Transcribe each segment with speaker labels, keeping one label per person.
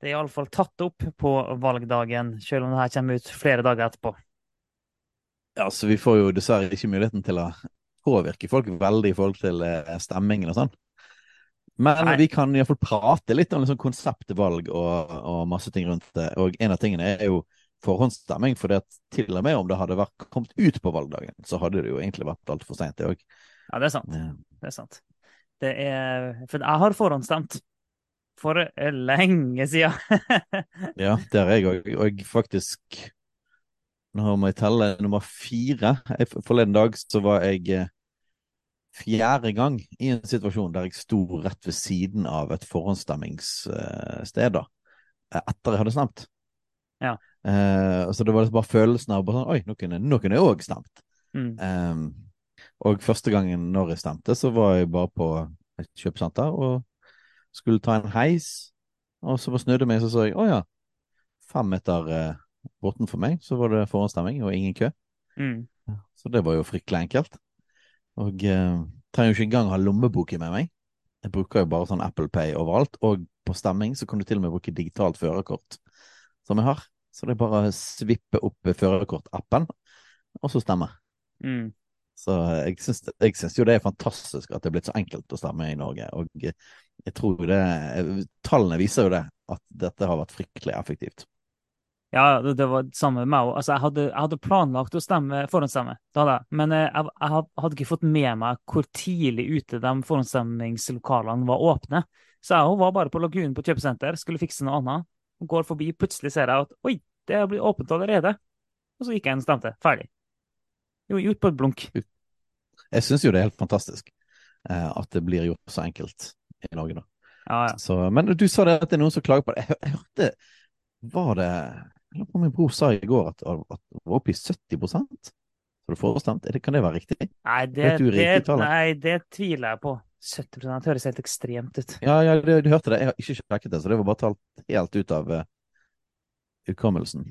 Speaker 1: Det er iallfall tatt opp på valgdagen, selv om det her kommer ut flere dager etterpå.
Speaker 2: Ja, så Vi får jo dessverre ikke muligheten til å påvirke folk veldig i forhold til eh, stemmingen og sånn. Men
Speaker 1: Nei.
Speaker 2: vi kan iallfall prate litt om liksom konseptet valg og, og masse ting rundt det. Og en av tingene er jo forhåndsstemming, for det at til og med om det hadde vært kommet ut på valgdagen, så hadde det jo egentlig vært altfor seint, det òg.
Speaker 1: Ja, det er sant. Det er sant. Det er For jeg har forhåndsstemt. For eh, lenge siden.
Speaker 2: Ja, det har jeg òg. Og faktisk Nå må jeg telle nummer fire. Forleden dag så var jeg eh, fjerde gang i en situasjon der jeg sto rett ved siden av et forhåndsstemmingssted, da. eh, Etter jeg hadde stemt.
Speaker 1: Ja.
Speaker 2: Eh, så det var liksom bare følelsen av bare sånn Oi, nå kunne nå kunne jeg òg stemt.
Speaker 1: Mm.
Speaker 2: Ehm, og første gangen når jeg stemte, så var jeg bare på et kjøpesenter og skulle ta en heis. Og så snudde jeg meg, så så jeg å ja, fem meter eh, bortenfor meg så var det forhåndsstemming og ingen kø.
Speaker 1: Mm.
Speaker 2: Så det var jo fryktelig enkelt. Og eh, trenger jo ikke engang ha lommeboken med meg. Jeg bruker jo bare sånn Apple Pay overalt. Og på stemming så kan du til og med bruke digitalt førerkort, som jeg har. Så det er bare å svippe opp førerkortappen, og så stemme.
Speaker 1: Mm.
Speaker 2: Så jeg syns, jo det er fantastisk at det er blitt så enkelt å stemme i Norge. Og jeg tror det Tallene viser jo det, at dette har vært fryktelig effektivt.
Speaker 1: Ja, det det var det samme med meg òg. Altså, jeg, hadde, jeg hadde planlagt å stemme forhåndsstemme. Men eh, jeg, jeg hadde ikke fått med meg hvor tidlig ute de forhåndsstemmingslokalene var åpne. Så jeg var bare på Lagunen på kjøpesenter, skulle fikse noe annet. Går forbi, plutselig ser jeg at oi, det blitt åpent allerede. Og så gikk jeg inn og stemte. Ferdig. Jo, gjort på et blunk.
Speaker 2: Jeg syns jo det er helt fantastisk eh, at det blir gjort så enkelt i Norge, da.
Speaker 1: Ja, ja.
Speaker 2: Så, men du sa det at det er noen som klager på det. Jeg, jeg hørte Var det Jeg lurer på min bror sa i går at, at det var oppe i 70% Så du forstemt? Er det, kan det være riktig?
Speaker 1: Nei, det, det, nei, det tviler jeg på. 70 det høres helt ekstremt ut.
Speaker 2: Ja, ja, du, du hørte det. Jeg har ikke sjekket det, så det var bare talt helt ut av uh, hukommelsen.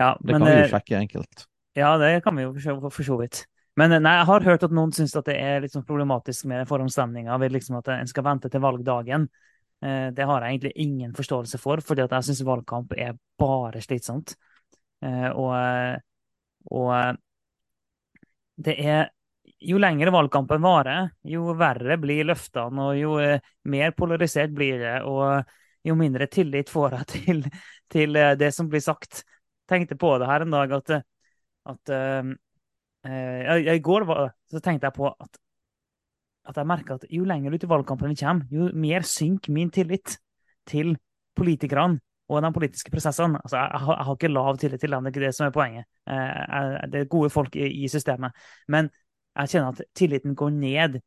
Speaker 1: Ja,
Speaker 2: Det
Speaker 1: men
Speaker 2: kan vi
Speaker 1: eh,
Speaker 2: jo sjekke enkelt.
Speaker 1: Ja, det kan vi jo for så- vidt. Men eh, nei, jeg har hørt at noen syns det er sånn problematisk med forhåndsstemninga, liksom at en skal vente til valgdagen. Eh, Det har jeg egentlig ingen forståelse for, fordi jeg syns valgkamp er bare slitsomt. Eh, Og, og det er Jo lengre valgkampen varer, jo verre blir løftene, og jo mer polarisert blir det, og jo mindre tillit får jeg til, til det som blir sagt. Tenkte på det her en dag at, at uh, I går så tenkte jeg på at, at jeg merker at jo lenger ut i valgkampen vi kommer, jo mer synker min tillit til politikerne og de politiske prosessene. Altså, jeg, har, jeg har ikke lav tillit til dem, det er ikke det som er poenget. Uh, det er gode folk i, i systemet. Men jeg kjenner at tilliten går ned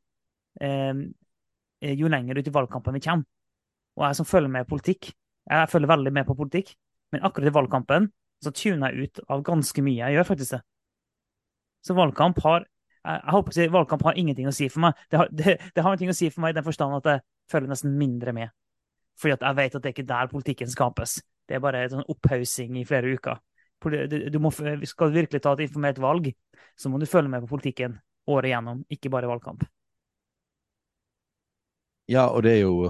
Speaker 1: uh, jo lenger ut i valgkampen vi kommer. Og jeg som følger med politikk, jeg følger veldig med på politikk, men akkurat i valgkampen så tuner jeg ut av ganske mye. Jeg gjør faktisk det. Så valgkamp har jeg, jeg håper å si valgkamp har ingenting å si for meg. Det har, det, det har ingenting å si for meg i den forstand at jeg følger nesten mindre med. Fordi at jeg vet at det er ikke der politikken skapes. Det er bare en sånn opphaussing i flere uker. Du, må, skal du virkelig ta et informert valg, så må du følge med på politikken året igjennom, ikke bare valgkamp.
Speaker 2: Ja, og det er jo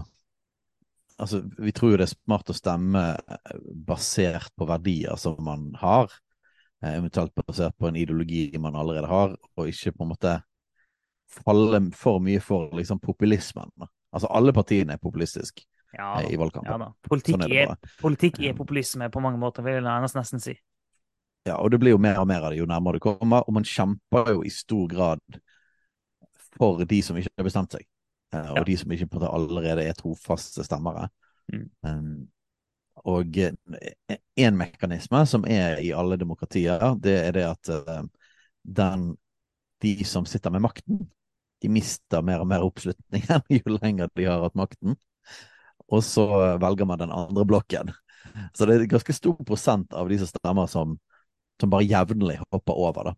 Speaker 2: Altså, vi tror jo det er smart å stemme eh, basert på verdier som man har, eh, eventuelt basert på en ideologi man allerede har, og ikke på en måte falle for mye for liksom populismen. Altså, alle partiene er populistiske
Speaker 1: Ja,
Speaker 2: eh, i valgkampen.
Speaker 1: ja. Politikk,
Speaker 2: Sånn er
Speaker 1: politikk er populisme på mange måter, vil jeg nesten, si.
Speaker 2: Ja, og det blir jo mer og mer av det jo nærmere det kommer, og man kjemper jo i stor grad for de som ikke har bestemt seg, og
Speaker 1: Ja.
Speaker 2: de som ikke allerede er trofaste stemmere.
Speaker 1: Mm.
Speaker 2: Um, og en mekanisme som er i alle demokratier, det er det at eh, den, de som sitter med makten, de mister mer og mer oppslutningen jo lenger de har hatt makten. Og så velger man den andre blokken, Så det er en ganske stor prosent av de som stemmer, som, som bare jevnlig hopper over. da.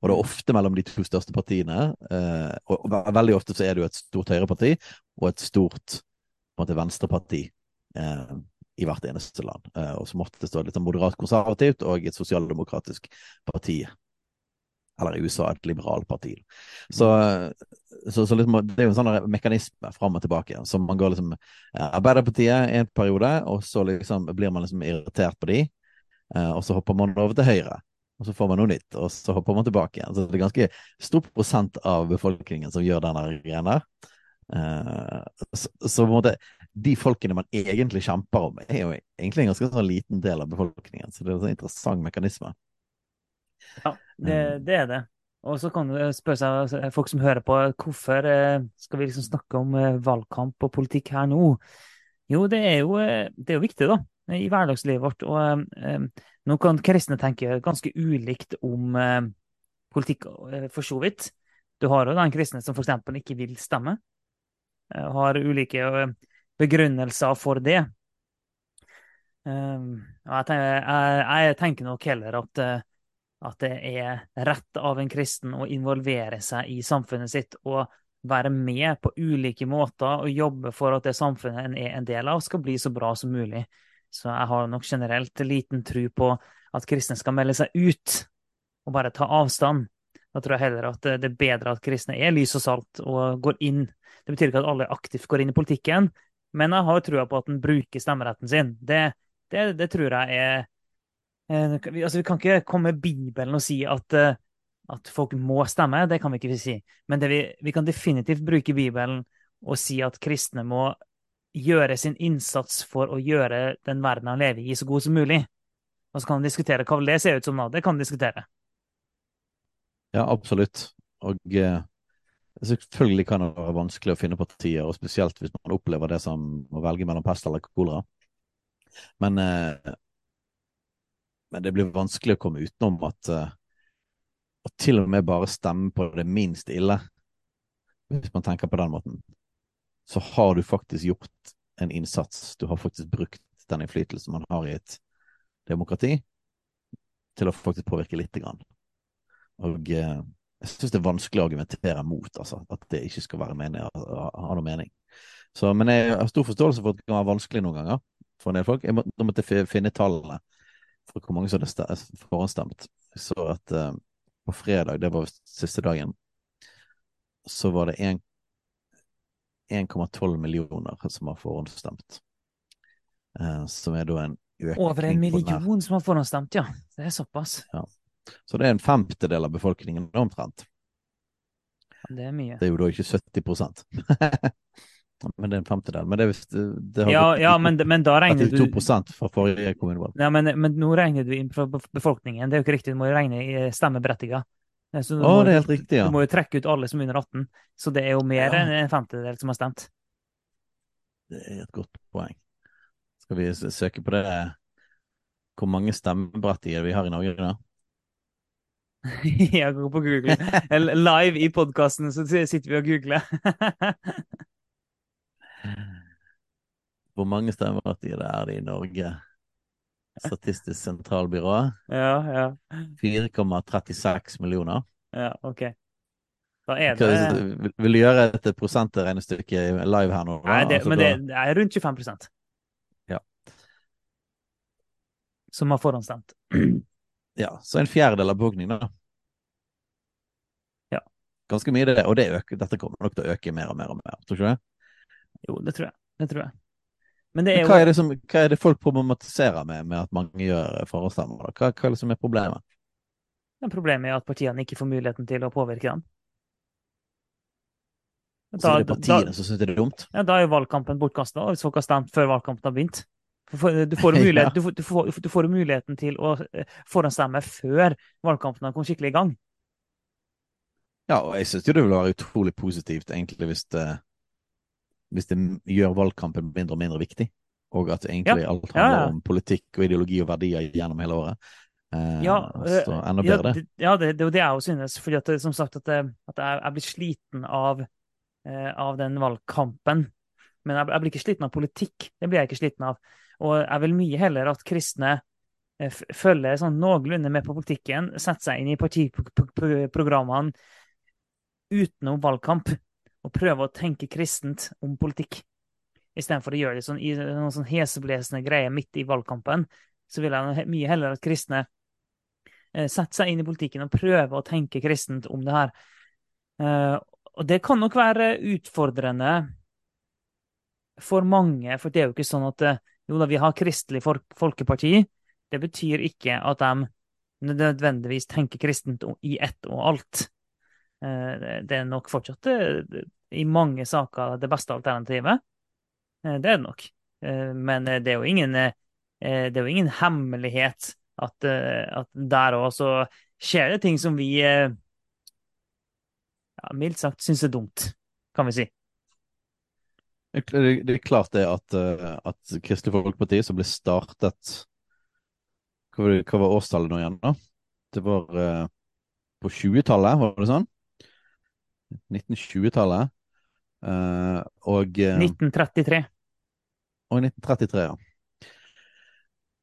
Speaker 2: Og det er ofte mellom de to største partiene. Eh, og, veldig ofte så er det jo et stort høyreparti og et stort på en måte, venstreparti eh, i hvert eneste land. Eh, og som ofte står litt sånn moderat konservativt og et sosialdemokratisk parti. Eller i USA et liberalt parti. Så, så, så liksom, det er jo en sånn mekanisme fram og tilbake. Så man går liksom Arbeiderpartiet en periode, og så liksom blir man liksom irritert på de, og så hopper man over til Høyre. Og så får man noe nytt, og så hopper man tilbake igjen. Så det er ganske stor prosent av befolkningen som gjør denne greien der. Uh, så, så, måte de folkene man egentlig kjemper om, er jo egentlig en ganske sånn liten del av befolkningen. Så det er en sånn interessant mekanisme.
Speaker 1: Ja, det, mm. det er det. Og så kan du spørre seg, altså, folk som hører på, hvorfor eh, skal vi liksom snakke om eh, valgkamp og politikk her nå? Jo, det er jo, det er jo viktig, da, i hverdagslivet vårt. Og nå kan kristne tenke ganske ulikt om um, politikk, for så vidt. Du har jo den kristne som f.eks. ikke vil stemme. Har ulike begrunnelser for det. Um, jeg, tenker, nok heller at, eh, at, det er rett av en kristen å involvere seg i samfunnet sitt og være med på ulike måter og jobbe for at det samfunnet en er en del av, skal bli så bra som mulig. Så jeg har nok generelt liten tro på at kristne skal melde seg ut og bare ta avstand. Da tror jeg heller at det er bedre at kristne er lys og salt og går inn. Det betyr ikke at alle aktivt går inn i politikken, men jeg har trua på at den bruker stemmeretten sin. Det, det, det tror jeg er eh, altså Vi kan ikke komme med Bibelen og si at, eh, at folk må stemme. Det kan vi ikke si. Men vi, vi, kan definitivt bruke Bibelen og si at kristne må gjøre sin innsats for å gjøre den verden han lever i, så god som mulig. Og så kan han diskutere hva det ser ut som nå. Det kan han diskutere.
Speaker 2: Ja, absolutt. Og eh, Selvfølgelig kan det være vanskelig å finne partier, og spesielt hvis man opplever det som å velge mellom pest eller kolera. Men, eh, men, det blir vanskelig å komme utenom at eh, å til og med bare stemme på det minst ille, hvis man tenker på den måten, så har du faktisk gjort en innsats. Du har faktisk brukt den innflytelsen man har i et demokrati, til å faktisk påvirke lite grann. Og eh, jeg syns det er vanskelig å argumentere mot altså, at det ikke skal være mening, ha noe mening. Så, men jeg har stor forståelse for at det kan være vanskelig noen ganger for en del folk. Jeg må, måtte finne tallene for hvor mange som hadde forhåndsstemt. Så at uh, på fredag, det var siste dagen, så var det 1,12 millioner som har forhåndsstemt. Uh, som er da en økning
Speaker 1: Over en million som har forhåndsstemt, ja. Det er såpass.
Speaker 2: Ja. Så det er en femtedel av befolkningen omtrent.
Speaker 1: Det er mye.
Speaker 2: Det er jo da ikke 70% Men det er en femtedel. Men det, det, det
Speaker 1: har ja, gått, ja, men, men da regner du
Speaker 2: 2% fra forrige kommunevalg.
Speaker 1: Ja, men, men, nå regner du inn fra befolkningen. Det er jo ikke riktig. Du må regne i stemmeberettiget.
Speaker 2: Så Å, må, det er helt riktig, ja.
Speaker 1: Du må jo trekke ut alle som er under 18. Så det er jo mer ja. enn en femtedel som har stemt.
Speaker 2: Det er et godt poeng. Skal vi søke på det Hvor mange stemmeberettigede vi har i Norge da?
Speaker 1: Jeg går på Google. Live i podkasten så sitter vi og googler.
Speaker 2: Hvor mange stemmeberettigede er det i Norge? Statistisk sentralbyrå?
Speaker 1: Ja, ja.
Speaker 2: 4,36 millioner.
Speaker 1: Ja, OK. Da er det
Speaker 2: Vil, vil du gjøre et prosentregnestykke live her nå?
Speaker 1: Da? Nei, det, altså, men det, det, er rundt 25%
Speaker 2: Ja.
Speaker 1: Som har forhåndsstemt.
Speaker 2: Ja, så en fjerdedel av befolkningen, da.
Speaker 1: Ja.
Speaker 2: Ganske mye, det. Og det øker, dette kommer nok til å øke mer og mer og mer, tror du ikke det?
Speaker 1: Jo, det tror jeg. Det tror jeg. Men, det
Speaker 2: er Men hva, er det som, hva er det folk problematiserer med, med at mange gjør forhåndsstemmer? Hva, hva er det som er problemet?
Speaker 1: Det problemet er at partiene ikke får muligheten til å påvirke dem.
Speaker 2: Da, så er det partiene da, som syns det er dumt?
Speaker 1: Ja, Da er jo valgkampen bortkasta, hvis folk har stemt før valgkampen har begynt. Du får, mulighet, du, du, får, du får, muligheten til å eh, forhåndsstemme før valgkampen har kommet skikkelig i gang.
Speaker 2: Ja, og jeg syns det vil være utrolig positivt, egentlig, hvis det, hvis det gjør valgkampen mindre og mindre viktig. Og at egentlig ja. alt handler ja, ja. om politikk og ideologi og verdier gjennom hele året. Eh, ja, så
Speaker 1: enda bedre. det. Ja, det, det er jo jeg synes. fordi at, som sagt, at, at jeg blir blitt sliten av, eh, av den valgkampen. Men jeg, jeg, blir ikke sliten av politikk. Det blir jeg ikke sliten av. Og jeg vil mye heller at kristne eh, følger sånn noenlunde med på politikken, setter seg inn i partiprogrammene utenom valgkamp, og prøve å tenke kristent om politikk. Istedenfor å gjøre det sånn, i noen sånn heseblesende greier midt i valgkampen, så vil jeg mye heller at kristne eh, setter seg inn i politikken og prøver å tenke kristent om det her. Eh, og det kan nok være utfordrende for mange, for det er jo ikke sånn at eh, jo da, vi har Kristelig Folkeparti. Det betyr ikke at de nødvendigvis tenker kristent i ett og alt. Det er nok fortsatt i mange saker det beste alternativet. Det er det nok. Men det er jo ingen Eh, er jo ingen hemmelighet at, eh, at der òg så skjer det ting som vi eh, ja, mildt sagt syns er dumt, kan vi si.
Speaker 2: Det er klart det at, at Kristelig Folkeparti, som ble startet hva var, årstallet nå igjen, da? Det var på 20-tallet, var det sånn? 1920-tallet. Uh, og uh,
Speaker 1: 1933.
Speaker 2: Og 1933, ja.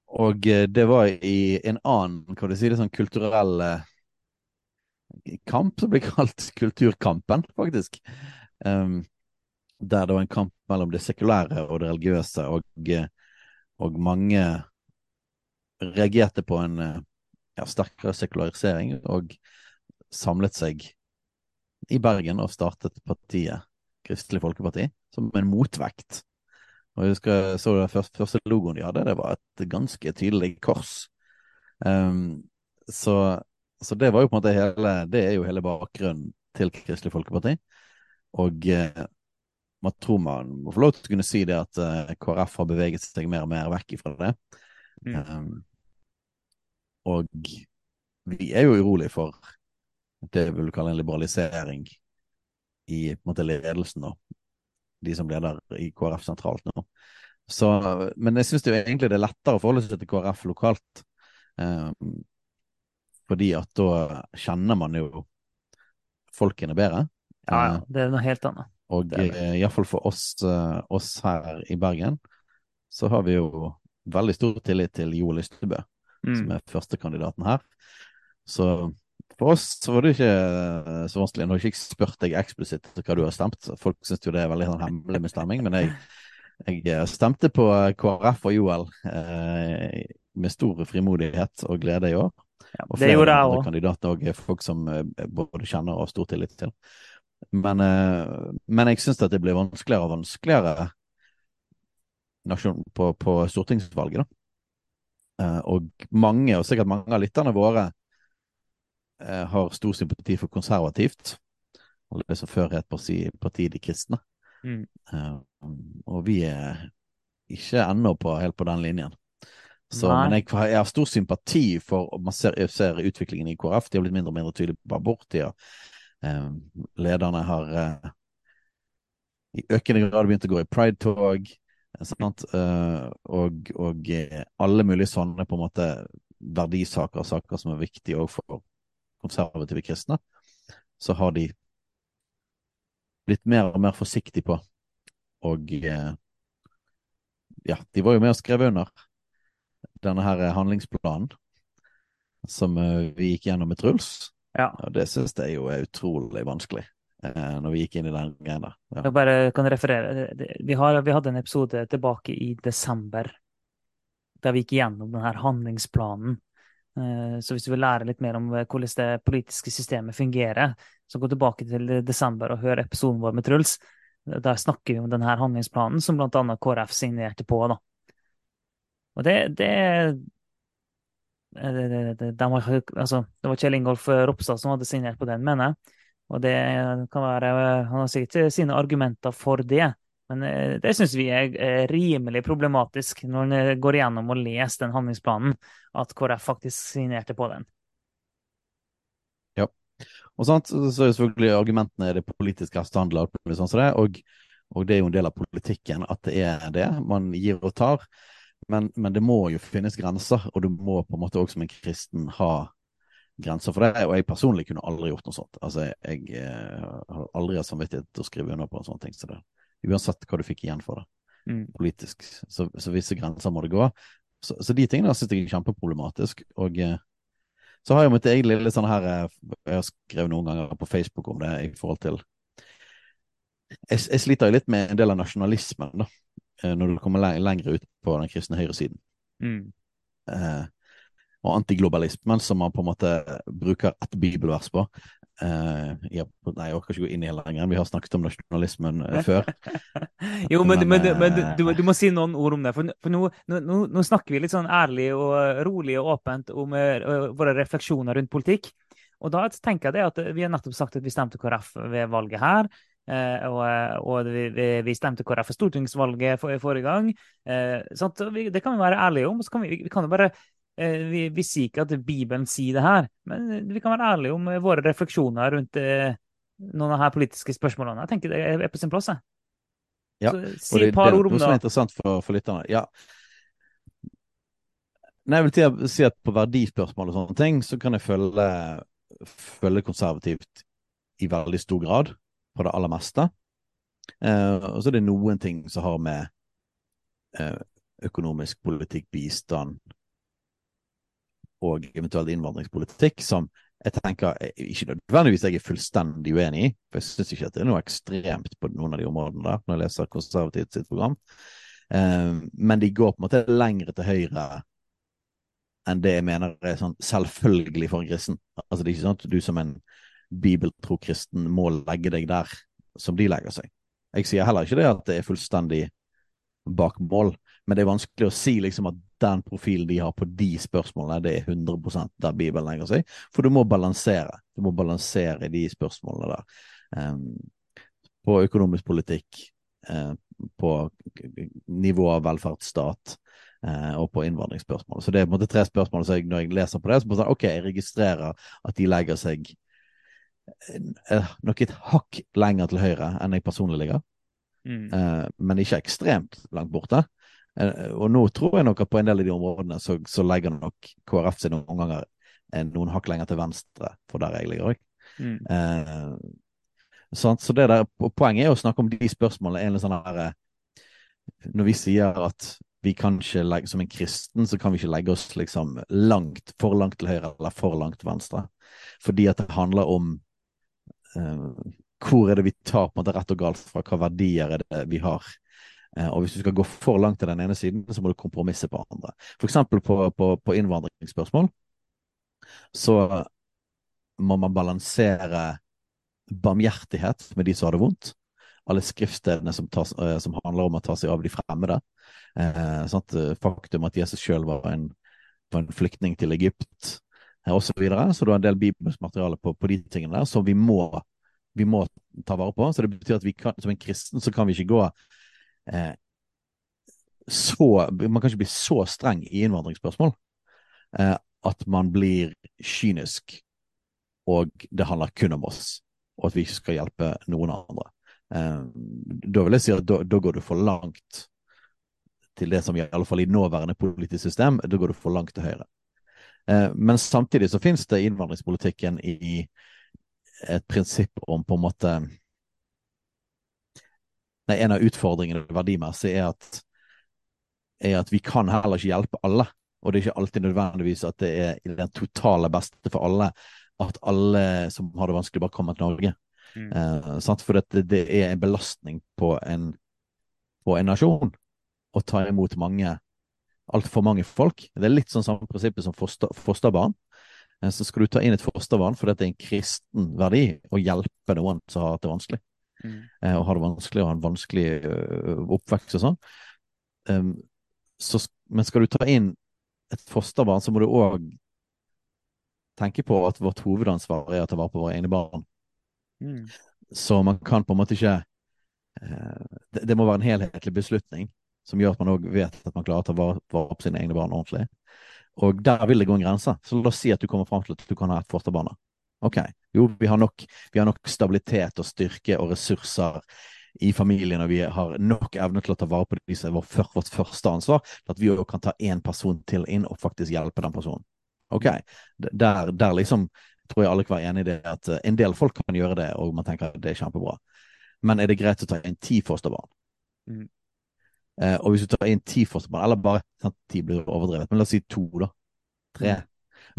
Speaker 2: Og eh, det var i en annen kan du si det sånn kulturell eh, kamp, som blir kalt Kulturkampen, faktisk. Um, der det var en kamp mellom det sekulære og det religiøse, og, eh, og mange reagerte på en ja, sterkere sekularisering og samlet seg i Bergen og startet partiet Kristelig Folkeparti som en motvekt og jeg husker så den første, første logoen de hadde, det var et ganske tydelig kors. Um, så, så, det var jo på en måte hele Det er jo hele bakgrunnen til Kristelig Folkeparti. Og eh, man tror man må få lov til å kunne si det at eh, KrF har beveget seg mer og mer vekk ifra det. Mm. Um, og vi er jo urolig for det vi vil kalle en liberalisering i på en måte, ledelsen. Da de som leder i KrF sentralt nå. Så, men jeg syns egentlig det er lettere å forholde seg til KrF lokalt. Eh, fordi at da kjenner man jo folkene bedre.
Speaker 1: Ja, ja. Det er noe helt annet.
Speaker 2: Og eh, iallfall for oss, uh, oss, her i Bergen, så har vi jo veldig stor tillit til Jo Lystebø, mm. som er førstekandidaten her. Så for oss så var det ikke eh, så vanskelig. Nå har jeg ikke spurt deg eksplisitt hva du har stemt. Folk syns jo det er veldig sånn hemmelig med stemming, men jeg, jeg, eh, stemte på eh, KrF og Joel eh, med stor frimodighet og glede i år.
Speaker 1: Og flere gjorde
Speaker 2: andre kandidater òg er folk som både kjenner og har stor tillit til. Men, eh, men jeg syns at det blir vanskeligere og vanskeligere på, på stortingsvalget, da. Eh, og mange, og sikkert mange av lytterne våre, har stor sympati for konservativt. Eller det som før het parti, parti De kristne. Mm. Uh, og vi er ikke ennå på, helt på den linjen. Så, men jeg, jeg, har stor sympati for Man ser, ser, utviklingen i KrF. De har blitt mindre og mindre tydelige på abort. De uh, lederne har uh, i økende grad begynt å gå i pride-tog. og, og alle mulige sånne på en måte verdisaker, saker som er viktige òg for konservative kristne, så har de blitt mer og mer forsiktige på. Og eh, ja, de var jo med og skrev under denne her handlingsplanen som eh, vi gikk gjennom med Truls. Ja. Og det syns jeg jo er utrolig vanskelig eh, når vi gikk inn i den greia der.
Speaker 1: Ja. Jeg bare kan referere. Vi, har, vi, hadde en episode tilbake i desember der vi gikk gjennom denne handlingsplanen så hvis du vil lære litt mer om eh, hvordan det politiske systemet fungerer, så gå tilbake til desember og hør episoden vår med Truls. Der snakker vi om denne handlingsplanen som bl.a. KrF signerte på. Da. Og det, det, det, det, de var, altså, det var Kjell Ingolf Ropstad som hadde signert på den, mener jeg. Og det kan være Han har sikkert sine argumenter for det. Men eh, det syns vi er rimelig problematisk når en eh, går igjennom og leser den handlingsplanen, at KrF faktisk signerte på den.
Speaker 2: Ja. Og sant, så er selvfølgelig argumentene det politiske og, sånn og, og det er jo en del av politikken at det er det. Man gir og tar. Men, men det må jo finnes grenser, og du må på en måte også som en kristen ha grenser for det. Og jeg personlig kunne aldri gjort noe sånt. Altså, jeg, jeg eh, har aldri hatt samvittighet til å skrive under på en sånn ting. Så det, uansett hva du fikk igjen for det.
Speaker 1: Mm.
Speaker 2: politisk. Så, så visse grenser må det gå. Så, så de tingene syns jeg er kjempeproblematisk. Og eh, så har jeg mitt eget lille sånn her eh, Jeg har skrevet noen ganger på Facebook om det i forhold til Jeg, jeg sliter jo litt med en del av nasjonalismen, da. eh, Når du kommer leng lenger ut på den kristne høyresiden.
Speaker 1: Mm.
Speaker 2: Eh, og antiglobalismen, som man på en måte bruker et bibelvers på. Eh, ja, nei, jeg orker ikke gå inn i hele lenger. Vi har snakket om nasjonalismen uh, før.
Speaker 1: Jo, men, men,
Speaker 2: Men,
Speaker 1: men,
Speaker 2: eh,
Speaker 1: du, du må si noen ord om det. For, for nå, nå, nå snakker vi litt sånn ærlig og rolig og åpent om uh, våre refleksjoner rundt politikk. Og da tenker jeg det at vi har nettopp sagt at vi stemte KrF ved valget her. og og vi, vi, stemte KrF ved stortingsvalget for, forrige gang. Vi, det kan vi være ærlige om. Så kan vi, vi kan jo bare vi, vi sier ikke at Bibelen sier det her, men vi kan være ærlige om eh, våre refleksjoner rundt eh, noen av de her politiske spørsmålene. Jeg tenker det er er på sin plass. jeg.
Speaker 2: Ja,
Speaker 1: Så si et par
Speaker 2: det,
Speaker 1: ord om
Speaker 2: noe som er interessant for, for lytterne. Ja. Nei, jeg vil si at på verdispørsmål og sånne ting, så kan jeg følge, følge konservativt i veldig stor grad på det aller meste. Eh, og så er det noen ting som har med eh, økonomisk politikk, bistand og eventuelt innvandringspolitikk som jeg tenker ikke nødvendigvis jeg er fullstendig uenig i, for jeg syns ikke at det er noe ekstremt på noen av de områdene der, når jeg leser konservativt sitt program. Eh, men de går på en måte lengre til høyre enn det jeg mener er sånn selvfølgelig for en kristen. Altså Det er ikke sånn at du som en bibeltro kristen må legge deg der som de legger seg. Jeg sier heller ikke det at det er fullstendig bak mål, men det er vanskelig å si liksom at den profilen de har på de spørsmålene, det er 100 der Bibelen legger seg. For du må balansere. Du må balansere de spørsmålene der. Um, på økonomisk politikk, uh, på nivå av velferdsstat uh, og på innvandringsspørsmål. Så det er på en måte tre spørsmål. Så jeg, når jeg leser på det, så må jeg sånn, ok, jeg registrerer at de legger seg eh, nok et hakk lenger til høyre enn jeg personlig ligger,
Speaker 1: Mm.
Speaker 2: Uh, men ikke ekstremt langt borte. Eh, og nå tror jeg nok at på en del av de områdene så, så legger nok KrF seg noen ganger eh, noen hakk lenger til venstre for der jeg ligger òg.
Speaker 1: Mm.
Speaker 2: Eh? Så det der, Poenget er å snakke om de spørsmålene. En eller sånn her, eh, når vi sier at vi kan ikke legge, som en kristen så kan vi ikke legge oss liksom langt, for langt til høyre eller for langt til venstre. Fordi at det handler om eh, hvor er det vi tar på en måte rett og galt fra, hva verdier er det vi har. Eh, og hvis du skal gå for langt til den ene siden, så må du kompromisse på andre. Eksempel på, på, på innvandringsspørsmål så må man balansere barmhjertighet med de som har det vondt. Alle skriftstedene som, tas, eh, som handler om å ta seg av de fremmede. Eh, sant? Faktum at Jesus sjøl var, var en flyktning til Egypt eh, osv. Så, videre. så du har en del bibelsk materiale på, på de tingene der som vi må, vi må ta vare på. Så det betyr at vi kan, som en kristen så kan vi ikke gå eh, så Man kan ikke bli så streng i innvandringsspørsmål eh, at man blir kynisk og det handler kun om oss, og at vi ikke skal hjelpe noen andre. Eh, da vil jeg si at da, da går du for langt til det som i alle fall i nåværende politisk system, da går du for langt til høyre. Eh, men samtidig så finnes det innvandringspolitikken i et prinsipp om på en måte Nei, en av utfordringene verdimessig er at, er at vi kan heller ikke hjelpe alle. Og det er ikke alltid nødvendigvis at det er den totale beste for alle at alle som har det vanskelig, bare kommer til Norge.
Speaker 1: Mm.
Speaker 2: Eh? For det, det er en belastning på en, på en nasjon å ta imot mange altfor mange folk. Det er litt sånn samme prinsippet som foster, fosterbarn. Eh, Så skal du ta inn et fosterbarn fordi det er en kristen verdi å hjelpe noen som har hatt det vanskelig.
Speaker 1: Mm.
Speaker 2: eh, Og har det vanskelig og har en vanskelig øh, oppvekst og sånn. Um, så, men skal du ta inn et fosterbarn, så må du òg tenke på at vårt hovedansvar er å ta vare på våre egne barn.
Speaker 1: Mm.
Speaker 2: Så man kan på en måte ikke eh, det, det må være en helhetlig beslutning som gjør at man òg vet at man klarer å ta vare, vare på sine egne barn ordentlig. Og der vil det gå en grense. Så la oss si at du kommer fram til at du kan ha et fosterbarn. Ok, jo, vi har, nok, vi har nok stabilitet og styrke og ressurser i familien, og vi har nok evne til å ta vare på de som er vår, vårt første ansvar, til at vi òg kan ta én person til inn og faktisk hjelpe den personen. Ok, der, der liksom tror jeg alle kan være enig i det at eh, en del folk kan gjøre det, og man tenker at det er kjempebra. Men er det greit å ta inn ti fosterbarn?
Speaker 1: Mm.
Speaker 2: Eh, og hvis du tar inn ti fosterbarn, eller bare sant, ti blir overdrevet, men la oss si to, da. Tre.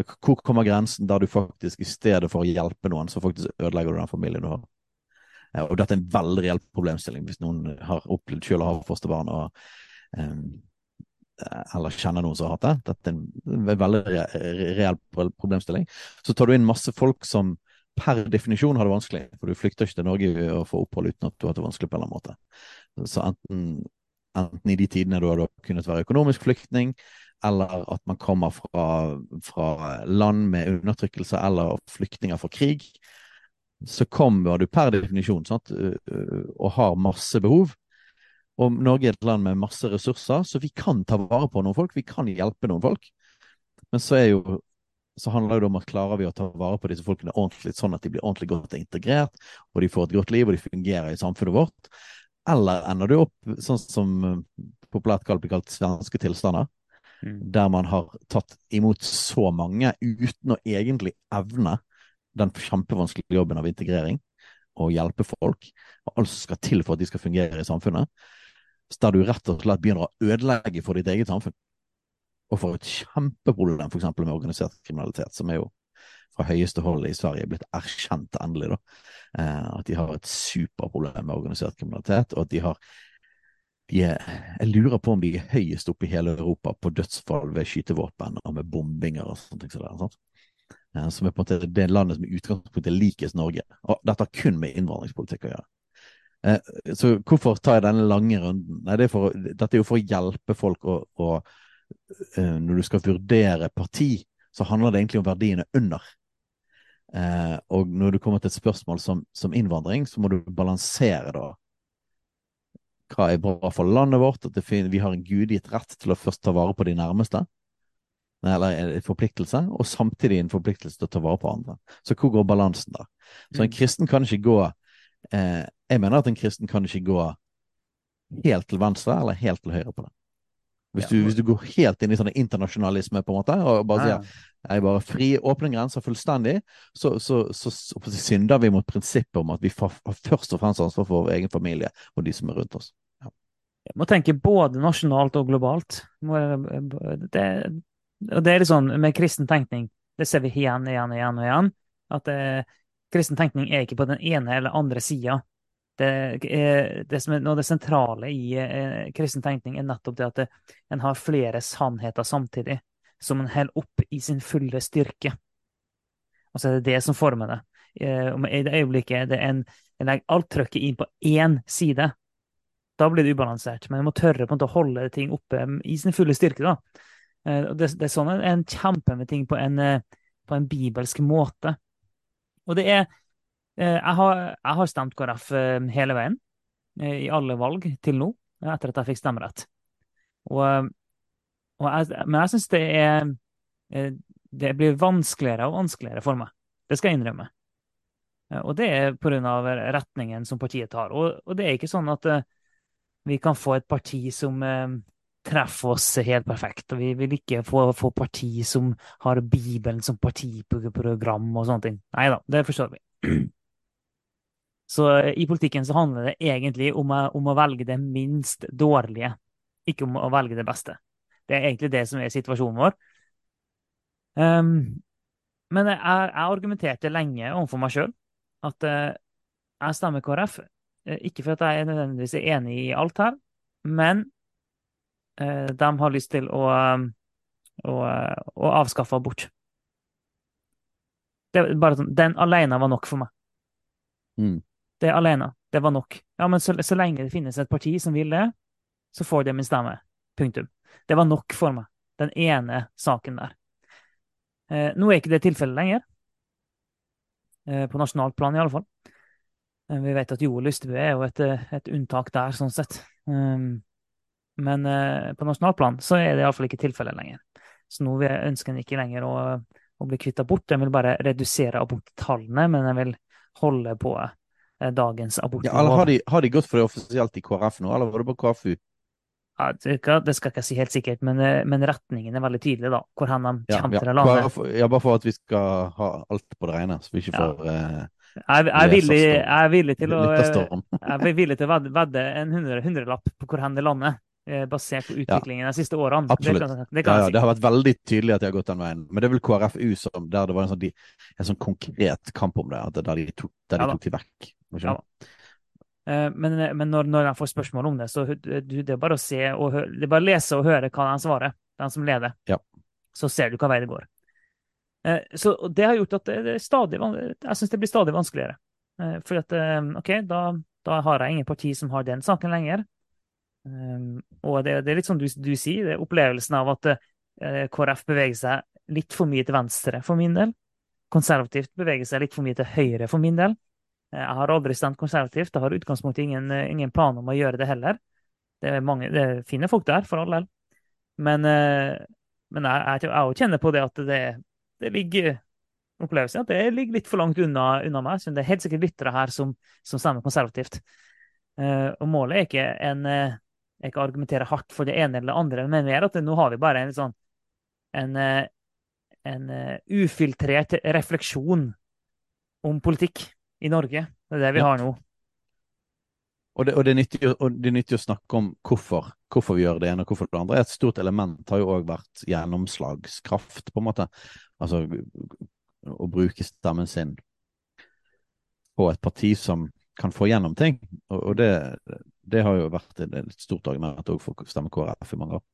Speaker 2: Hvor kommer grensen der du faktisk, i stedet for å hjelpe noen, så faktisk ødelegger du den familien du har? Eh, og dette er en veldig reell problemstilling hvis noen har opplevd selv å ha fosterbarn og um, eller kjenner noen som har hatt det. Dette er en, veldig reell problemstilling. Så tar du inn masse folk som per definisjon har det vanskelig, for du flykter ikke til Norge og får opphold uten at du har det vanskelig på en eller annen måte. Så enten, enten i de tidene du har kunnet være økonomisk flyktning, eller at man kommer fra, fra land med undertrykkelse eller flyktninger fra krig, så kommer du per definisjon sant, og har masse behov. Og Norge er et land med masse ressurser, så vi kan ta vare på noen folk. Vi kan hjelpe noen folk. Men så, jo, så handler det om at klarer vi å ta vare på disse folkene ordentlig, sånn at de blir ordentlig godt integrert, og de får et godt liv, og de fungerer i samfunnet vårt. Eller ender du opp sånn som populært blir kalt svenske tilstander, mm. der man har tatt imot så mange uten å egentlig evne den kjempevanskelige jobben av integrering og hjelpe folk, og alt som skal til for at de skal fungere i samfunnet der du rett og slett begynner å ødelegge for ditt eget samfunn. Og får et kjempeproblem f.eks. med organisert kriminalitet, som er jo fra høyeste hold i Sverige blitt erkjent endelig, da. Eh, at de har et superproblem med organisert kriminalitet, og at de har de er, Jeg lurer på om de er høyest oppe i hele Europa på dødsfall ved skytevåpen og med bombinger og ting. Så? Eh, som er på en måte det landet som i utgangspunktet er likest Norge. Og dette har kun med innvandringspolitikk å gjøre. Eh, så hvorfor tar jeg denne lange runden? Nei, det er for, dette er jo for å hjelpe folk å, å eh, Når du skal vurdere parti, så handler det egentlig om verdiene under. Eh, og når du kommer til et spørsmål som, som, innvandring, så må du balansere da hva er bra for landet vårt, at vi har en gudgitt rett til å først ta vare på de nærmeste, eller en forpliktelse, og samtidig en forpliktelse til å ta vare på andre. Så hvor går balansen der? Så en mm. kristen kan ikke gå eh, Jeg mener at en kristen kan ikke gå helt til venstre eller helt til høyre på det. Hvis, du, hvis du går helt inn i sånn internasjonalisme på en måte, og bare sier jeg bare fri, åpne grenser fullstendig, så, så, så, så, synder vi mot prinsippet om at vi har først og fremst ansvar for vår egen familie og de som er rundt oss.
Speaker 1: Jeg må tenke både nasjonalt og globalt. Det, det er litt sånn med kristen tenkning, det ser vi igjen, igjen, igjen og igjen. At det, kristen tenkning er ikke på den ene eller andre sida. Det, det, som er noe av det sentrale i eh, kristen tenkning, er nettopp det at det, en har flere sannheter samtidig, som en holder opp i sin fulle styrke. Og så er det det som former det. Eh, I det øyeblikket det en, en legger alt trykket inn på én side, da blir det ubalansert. Men du må tørre på en måte å holde ting oppe i sin fulle styrke. da. Eh, det, det, er sånn en kjemper med ting på en, eh, på en bibelsk måte. Og det er eh, jeg har, jeg har stemt KrF hele veien, i alle valg til nå, etter at jeg fikk stemmerett. Og, og jeg, men jeg syns det er Det blir vanskeligere og vanskeligere for meg. Det skal jeg innrømme. Og det er pga. retningen som partiet tar. Og, og, det er ikke sånn at vi kan få et parti som treffer oss helt perfekt. Og vi vil ikke få, få parti som har Bibelen som partiprogram og sånne ting. Nei da, det forstår vi. Så i politikken så handler det egentlig om om å, velge det minst dårlige, ikke om å velge det beste. Det er egentlig det som er situasjonen vår. Um, men jeg, jeg, argumenterte lenge overfor meg sjøl at uh, jeg stemmer KrF. Uh, ikke for at jeg er nødvendigvis er enig i alt her, men Eh, de har lyst til å, um, å, å avskaffe abort. Det, bare sånn, den alene var nok for meg.
Speaker 2: Mm.
Speaker 1: Det alene. Det var nok. Ja, men så, så, lenge det finnes et parti som vil det, så får de min stemme. Punktum. Det var nok for meg. Den ene saken der. Eh, nå er ikke det tilfellet lenger. Eh, på nasjonalt plan, i alle fall. Eh, vi vet at Joel Lystebø er jo et, et, unntak der, sånn sett. Um, men eh, på nasjonalplan så er det iallfall ikke tilfellet lenger. Så nå ønsker en ikke lenger å, å bli kvitt abort. En vil bare redusere aborttallene, men en vil holde på eh, dagens abort.
Speaker 2: Ja, har, de, har, de, gått for det offisielt i KrF nå, eller var det på KFU?
Speaker 1: Ja, det, skal, jeg ikke si helt sikkert, men, eh, men, retningen er veldig tydelig, da. Hvor hen de kommer ja, til å lande.
Speaker 2: Ja, bare for at vi skal ha alt på det rene, så vi ikke får ja. Eh,
Speaker 1: jeg, jeg, er villig, jeg, er villig, til å, jeg er villig til å vedde, en hundrelapp på hvor hen det lander. eh, basert på utviklingen de siste årene.
Speaker 2: Absolutt.
Speaker 1: Det, kan, det,
Speaker 2: ja, ja, det har vært veldig tydelig at de har gått den veien. Men det er vel KrFU som, der det var en sånn, de, en sånn konkret kamp om det, der de tok, der de
Speaker 1: Ja
Speaker 2: tok de vekk.
Speaker 1: Ja? Eh, Men, men når, når jeg får spørsmål om det, så det er bare å se og høre, det er bare å lese og høre hva de svarer, den som leder.
Speaker 2: Ja.
Speaker 1: Så ser du hva vei det går. Eh, Så det har gjort at det, er stadig, jeg syns det blir stadig vanskeligere. Eh, For at, eh, OK, da, da har jeg ingen parti som har den saken lenger. Og det, det er litt som du, du sier, det er opplevelsen av at KrF beveger seg litt for mye til venstre for min del. Konservativt beveger seg litt for mye til høyre for min del. Jeg har aldri stemt konservativt. Jeg har i utgangspunktet ingen, ingen plan om å gjøre det heller. Det er, mange, det er fine folk der, for all del. Men, men jeg, jeg, jeg kjenner på det at det, det ligger opplevelsen at det ligger litt for langt unna, unna meg. Så det er helt sikkert lyttere her som, som stemmer konservativt. Uh, og målet er ikke en uh, ikke argumentere hardt for det ene eller det andre, men mer at det, nå har vi bare en sånn en, eh, en ufiltrert refleksjon om politikk i Norge. Det er det vi har nå.
Speaker 2: Og det, og det nyttig, og det er nyttig å snakke om hvorfor, hvorfor vi gjør det ene og hvorfor det andre. Et stort element har jo òg vært gjennomslagskraft, på en måte. Altså å bruke stemmen sin på et parti som kan få gjennom ting. Og, og det, det har jo vært et, et stort argument òg for å stemme KrF i mange år.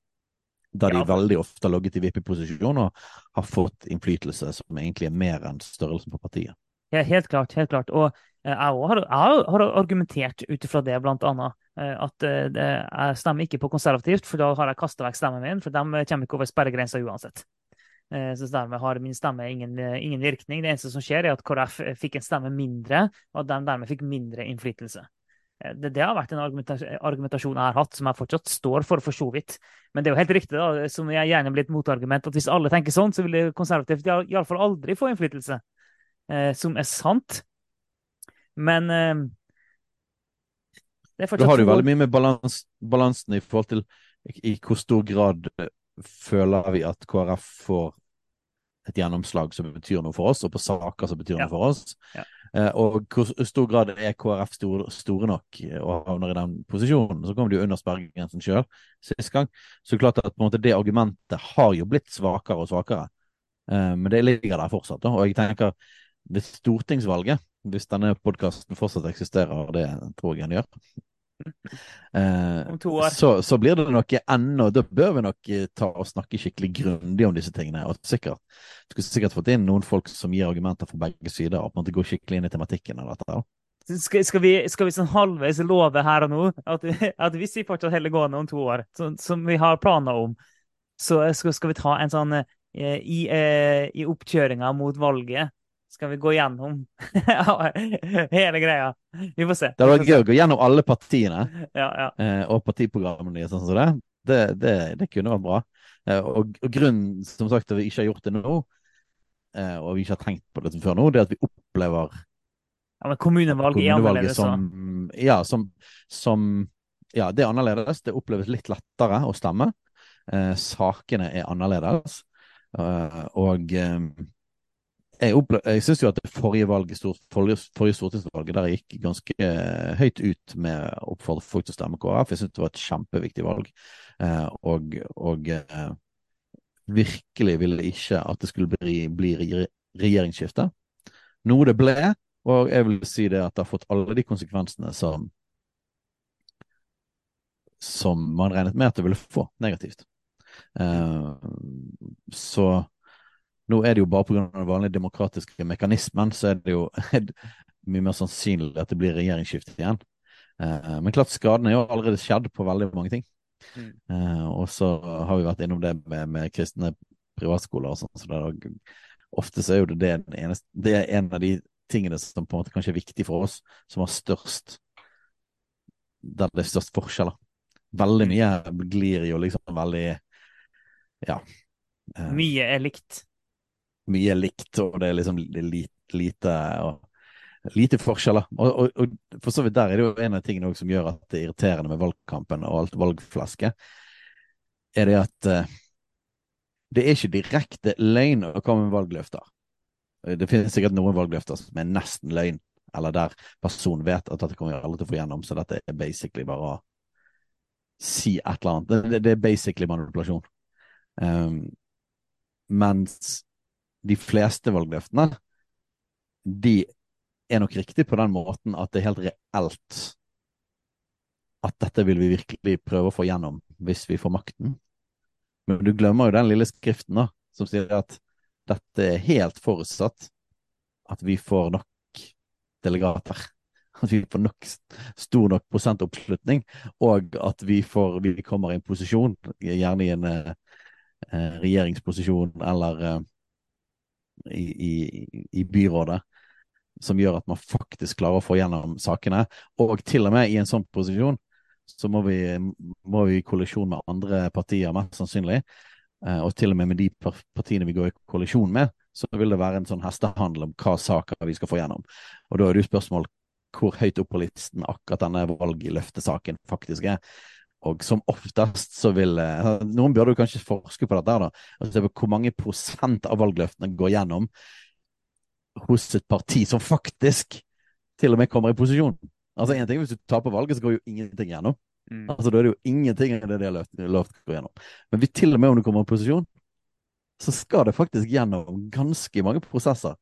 Speaker 2: Der de
Speaker 1: Ja,
Speaker 2: veldig ofte har ligget i vippeposisjon og har fått innflytelse som egentlig er mer enn størrelsen på partiet.
Speaker 1: Ja, helt klart. helt klart. Og jeg også har, jeg har argumentert ut ifra det, blant annet. eh, At eh, jeg stemmer ikke på konservativt, for da har jeg kasta vekk stemmen min. For de kommer ikke over sperregrensa uansett. Eh, Så dermed har min stemme ingen, eh, ingen virkning. Det eneste som skjer, er at KrF fikk en stemme mindre, og at de dermed fikk mindre innflytelse. Eh, Det, det har vært en argumentasjon, jeg har hatt, som jeg fortsatt står for, for så vidt. Men det er jo helt riktig, da, som jeg gjerne blir et motargument, at hvis alle tenker sånn, så vil konservativt iallfall aldri få innflytelse. Eh, Som er sant. Men eh, det er fortsatt
Speaker 2: har
Speaker 1: jo
Speaker 2: veldig mye med balans, balansen i forhold til i, i hvor stor grad eh, føler vi at KrF får et gjennomslag som betyr noe for oss, og på saker som betyr
Speaker 1: Ja.
Speaker 2: noe for oss.
Speaker 1: Ja.
Speaker 2: Eh, og hvor stor grad er KrF store, store nok eh, og havner i den posisjonen. Så kommer de jo under sperregrensen sjøl sist gang. Så klart at måte, det argumentet har jo blitt svakere og svakere. Eh, men det ligger der fortsatt. Da. Og jeg tenker ved stortingsvalget, hvis denne podkasten fortsatt eksisterer, det tror jeg den gjør eh,
Speaker 1: Om to år.
Speaker 2: så, så blir det nok ennå Da bør vi nok eh, ta og snakke skikkelig grundig om disse tingene. Og sikkert skulle sikkert fått inn noen folk som gir argumenter fra begge sider, og på en måte går skikkelig inn i tematikken av dette.
Speaker 1: Skal, skal, vi, skal vi sånn halvveis love her og nå at, at hvis vi fortsatt holder gående om to år, så, som vi har planer om, så skal, skal vi ta en sånn eh, i, eh, I oppkjøringa mot valget skal vi gå gjennom hele greia. Vi får se.
Speaker 2: Det hadde vært gøy å gå gjennom alle partiene
Speaker 1: Ja, ja.
Speaker 2: eh, og partiprogrammene deres, sånn det. Det, det, det kunne vært bra. Eh, og, og grunnen som sagt til at vi ikke har gjort det nå, eh, og vi ikke har tenkt på det før nå, det er at vi opplever
Speaker 1: ja
Speaker 2: kommunevalget
Speaker 1: kommunevalget
Speaker 2: som Ja, som, som Ja, det er annerledes. Det oppleves litt lettere å stemme. Eh, sakene er annerledes. Eh, og eh, jeg, opple- syns jo at det forrige valget, forrige, forrige stortingsvalget, der gikk ganske eh, høyt ut med å oppfordre folk til å stemme KrF. Jeg syns det var et kjempeviktig valg. Eh, og og eh, virkelig ville ikke at det skulle bli, bli regjeringsskifte. Noe det ble, og jeg vil si det at det har fått alle de konsekvensene som som man regnet med at det ville få negativt. Så nå er det jo bare pga. den vanlige demokratiske mekanismen, så er det jo mye mer sannsynlig at det blir regjeringsskifte igjen. Eh, men klart skaden er jo allerede skjedd på veldig mange ting.
Speaker 1: Mm.
Speaker 2: Eh, og så har vi vært innom det med, med kristne privatskoler og sånn. Så det ofte så er jo det, det, eneste, det er en av de tingene som på en måte kanskje er viktig for oss, som har størst Der det er størst forskjeller. Veldig mye glir jo liksom veldig Ja. eh,
Speaker 1: Mye er likt.
Speaker 2: Mye likt, og det er liksom lite, lite, lite forskjeller. Og, og, og for så vidt der er det jo en av tingene som gjør at det er irriterende med valgkampen og alt valgflaske, er det at uh, det er ikke direkte løgn å komme med valgløfter. Det finnes sikkert noen valgløfter som er nesten løgn, eller der personen vet at dette kommer aldri til å få gjennom, så dette er basically bare å si et eller annet. Det, det er basically manipulasjon. Um, mens de fleste valgløftene, de er nok riktig på den måten at det er helt reelt at dette vil vi virkelig prøve å få gjennom hvis vi får makten. Men du glemmer jo den lille skriften da, som sier at dette er helt forutsatt at vi får nok delegater. At vi får nok, stor nok prosentoppslutning, og at vi, får, vi kommer i en posisjon, gjerne i en eh, eh regjeringsposisjon eller eh, i, i, byrådet, som gjør at man faktisk klarer å få gjennom sakene. Og til og med i en sånn posisjon så må vi, må vi i kollisjon med andre partier, mest sannsynlig. Eh, og til og med med de partiene vi går i kollisjon med, så vil det være en sånn hestehandel om hva saker vi skal få gjennom. Og da er det jo spørsmål hvor høyt opp på listen akkurat denne valgløftesaken faktisk er. Og som oftest så vil eh, Noen burde jo kanskje forske på dette. da, på Hvor mange prosent av valgløftene går gjennom hos et parti som faktisk til og med kommer i posisjon. Altså en ting Hvis du taper valget, så går jo ingenting gjennom. Mm. Altså Da er det jo ingenting av det de har lovt, å gå gjennom. Men vi, til og med om du kommer i posisjon, så skal det faktisk gjennom ganske mange prosesser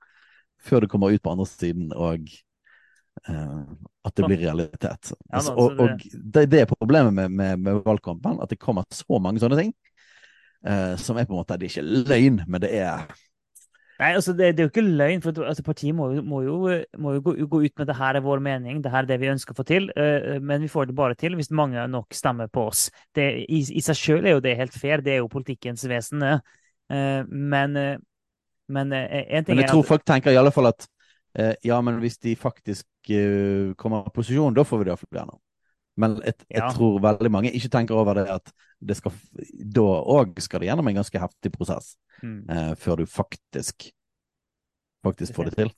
Speaker 2: før du kommer ut på andre siden og at det blir realitet. Altså, og, og det, det, er problemet med, med, med, valgkampen, at det kommer så mange sånne ting. Uh, som er på en måte Det er ikke løgn, men det er
Speaker 1: Nei, altså det, det, er jo ikke løgn. for altså Partiet må må jo, må jo gå, gå, ut med det her er vår mening, det her er det vi ønsker å få til. Uh, men vi får det bare til hvis mange nok stemmer på oss. Det, i, i, seg selv er jo det helt fair, det er jo politikkens vesen. Men, uh, men en ting
Speaker 2: Men jeg tror folk tenker i alle fall at ja, men hvis de faktisk kommer i posisjon, da får vi det iallfall gjennom. Men jeg, jeg tror veldig mange ikke tenker over det at det skal, da òg skal det gjennom en ganske heftig prosess mm. eh, før du faktisk faktisk får det til.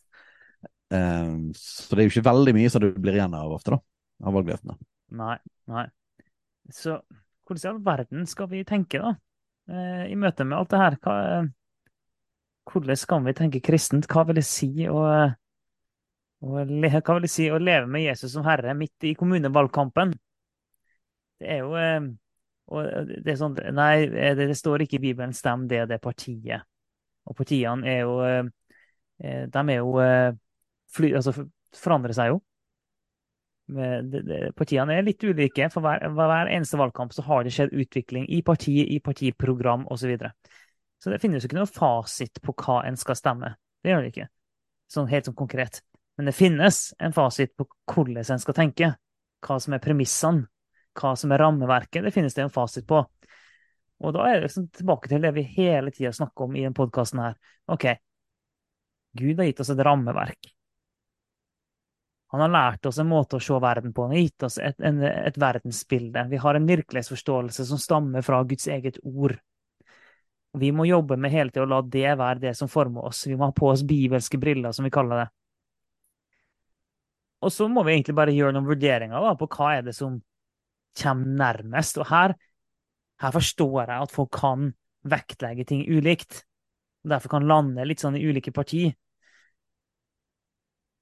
Speaker 2: Eh, så det er jo ikke veldig mye som du blir igjen av ofte, da, av valgløftene.
Speaker 1: Nei, nei. Så hvordan i all verden skal vi tenke, da? Eh, I møte med alt det her. Hva, hvordan skal vi tenke kristent? Hva vil det si å, hva vil det si å leve med Jesus som herre midt i kommunevalgkampen? Det er jo eh, og det er sånn, Nei, det, det, står ikke i Bibelen 'stem det, det partiet'. Og partiene er jo eh, De er jo eh, fly, Altså forandrer seg jo. Partiene er litt ulike. For hver, hver, eneste valgkamp så har det skjedd utvikling i parti, i partiprogram osv. Så, videre. så det finnes jo ikke noe fasit på hva en skal stemme. Det gjør det ikke. Sånn helt sånn konkret. Men det finnes en fasit på hvordan en skal tenke. Hva som er premissene hva som er rammeverket, det finnes det en fasit på. Og da er det liksom tilbake til det vi hele tida snakker om i denne podkasten. OK, Gud har gitt oss et rammeverk. Han har lært oss en måte å se verden på. Han har gitt oss et, en, et verdensbilde. Vi har en virkelighetsforståelse som stammer fra Guds eget ord. Vi må jobbe med hele tida å la det være det som former oss. Vi må ha på oss bibelske briller, som vi kaller det. Og så må vi egentlig bare gjøre noen vurderinger da, på hva er det som kommer nærmest. Og her, her forstår jeg at folk kan vektlegge ting ulikt. Og derfor kan lande litt sånn i ulike parti.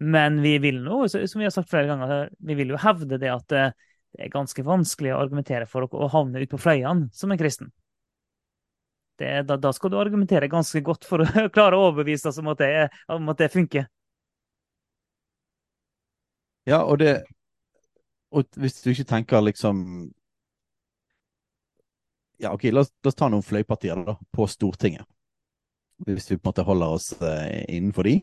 Speaker 1: Men vi vil nå, som vi har sagt flere ganger, vi vil jo hevde det at det er ganske vanskelig å argumentere for å havne ut på fløyene som en kristen. Det, da, da, skal du argumentere ganske godt for å klare å overbevise oss om at det, om at det funker.
Speaker 2: Ja, og det, og hvis du ikke tenker liksom Ja, OK, la oss, la oss ta noen fløypartier da, på Stortinget. Hvis vi på en måte holder oss eh, innenfor de.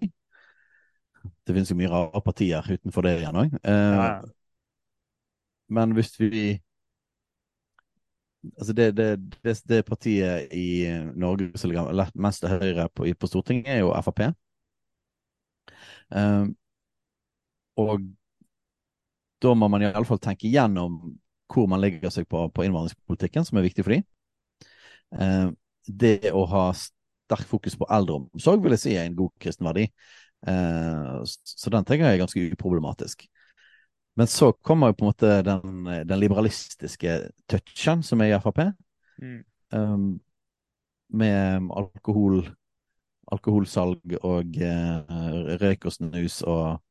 Speaker 2: Det finnes jo mye rare partier utenfor det igjen òg. Eh, ja. Men hvis vi Altså det, det, det, det, partiet i Norge som ligger mest til høyre på, på Stortinget, er jo Frp. Eh, og da må man iallfall tenke gjennom hvor man legger seg på, på innvandringspolitikken, som er viktig for dem. Eh, det å ha sterkt fokus på eldreomsorg vil jeg si er en god kristen verdi. Eh, så den tenker jeg er ganske uproblematisk. Men så kommer jo på en måte den, den liberalistiske touchen som er i Frp. Mm. Um, med alkohol, alkoholsalg og uh, røyk og snus og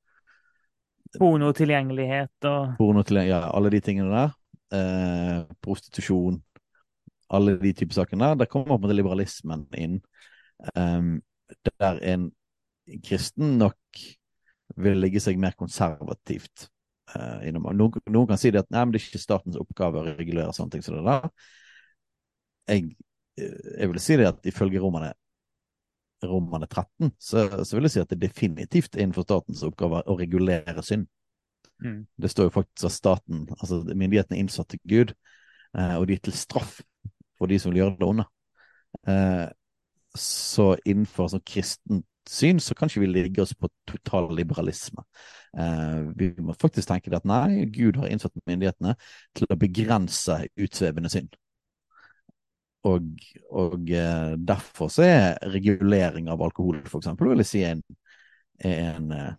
Speaker 1: Pornotilgjengelighet og
Speaker 2: Pornotilgjengelighet, ja, alle de tingene der. Eh, prostitusjon, alle de typer sakene der. Der kommer på en måte liberalismen inn. Um, der en kristen nok vil ligge seg mer konservativt uh, innom. Noen, noen, kan si det at nei, men det er ikke statens oppgave å regulere sånne ting som det der. Jeg, jeg vil si det at ifølge romerne Romane 13, så, så, vil jeg si at det definitivt er innenfor statens oppgave å regulere synd. Mm. Det står jo faktisk at staten, altså myndighetene er innsatt til Gud, eh, og de er til straff for de som vil gjøre det onde. Eh, så innenfor sånn kristent syn så kan ikke vi ligge oss på total liberalisme. Eh, vi må faktisk tenke at nei, Gud har innsatt myndighetene til å begrense utsvevende synd. Og, og eh, derfor så er regulering av alkohol, for eksempel, vil jeg si en, en eh,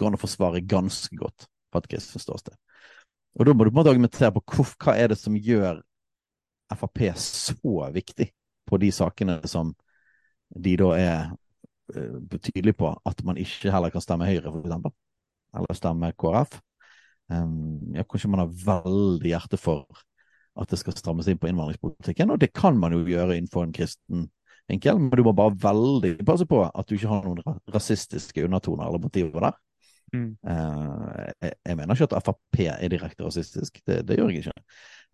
Speaker 2: går an å forsvare ganske godt fra et kristent ståsted. Og da må du på en måte argumentere på hvor, hva er det som gjør Frp så viktig på de sakene som de da er uh, tydelige på at man ikke heller kan stemme Høyre, eksempel. Eller stemme KrF. Um, ja, kanskje man har veldig hjerte for at det skal strammes inn på innvandringspolitikken, og det kan man jo gjøre innenfor en kristen vinkel, men du må bare veldig passe på at du ikke har noen rasistiske undertoner eller motiver der. Mm. Uh, jeg, jeg, mener ikke at Frp er direkte rasistisk, det, det gjør jeg ikke.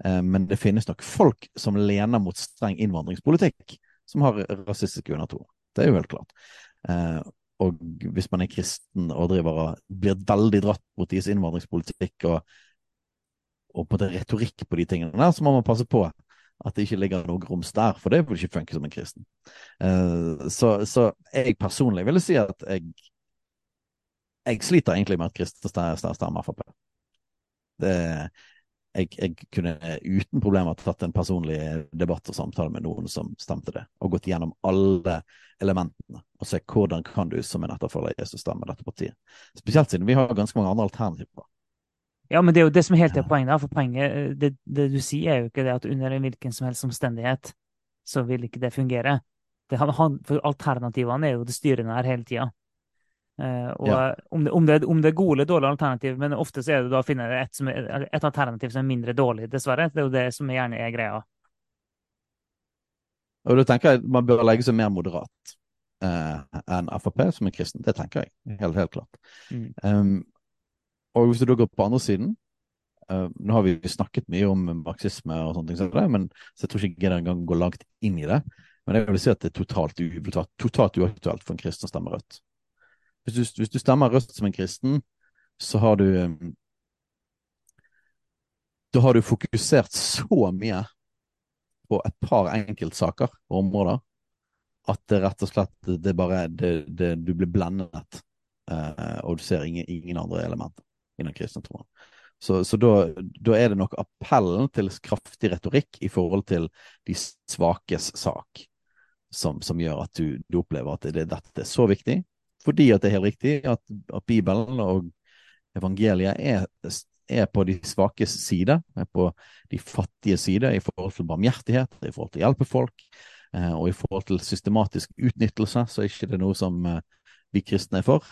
Speaker 2: Uh, men det finnes nok folk som lener mot streng innvandringspolitikk, som har rasistiske undertoner. Det er jo helt klart. Uh, og hvis man er kristen og driver og blir veldig dratt mot deres innvandringspolitikk og og på det retorikk på de tingene der, så må man passe på at det ikke ligger noe grums der, for det vil ikke funke som en kristen. Uh, så, så, jeg personlig ville si at jeg jeg sliter egentlig med at kristne stemmer Frp. Jeg, jeg, kunne uten problemer tatt en personlig debatt og samtale med noen som stemte det, og gått gjennom alle elementene og se hvordan kan du som en etterfølger Jesus stemme dette partiet. Spesielt siden vi har ganske mange andre alternativer.
Speaker 1: Ja, men det er jo det som helt er poenget. For poenget, eh, det, det, du sier, er jo ikke det at under en hvilken som helst omstendighet så vil ikke det fungere. Det, for alternativene er jo det styrende her hele tida. Uh, og ja. om, det, om, det, om, det, er gode eller dårlige alternativ, men ofte så er det da å finne et, er, et, alternativ som er mindre dårlig, dessverre. Det er jo det som gjerne er greia.
Speaker 2: Og da tenker jeg man bør legge seg mer moderat uh, enn Frp, som er kristen. Det tenker jeg, helt, helt klart. Mm. Um, og hvis du da går på andre siden uh, Nå har vi snakket mye om marxisme og sånne ting, men, så jeg tror ikke jeg engang går langt inn i det. Men jeg vil si at det er totalt, totalt uaktuelt for en kristen å stemme rødt. Hvis du, hvis du, stemmer rødt som en kristen, så har du um, Da har du fokusert så mye på et par enkeltsaker og områder at det rett og slett det bare det, det, Du blir blendet, uh, og du ser ingen, ingen andre elementer innen kristentroen. Så, så da, da, er det nok appellen til kraftig retorikk i forhold til de svakes sak som, som gjør at du, du, opplever at det, dette er så viktig. Fordi at det er helt riktig at, at Bibelen og evangeliet er, er, på de svakes side, er på de fattige side i forhold til barmhjertighet, i forhold til å hjelpe folk, eh, og i forhold til systematisk utnyttelse, så er det ikke noe som eh, vi kristne er for.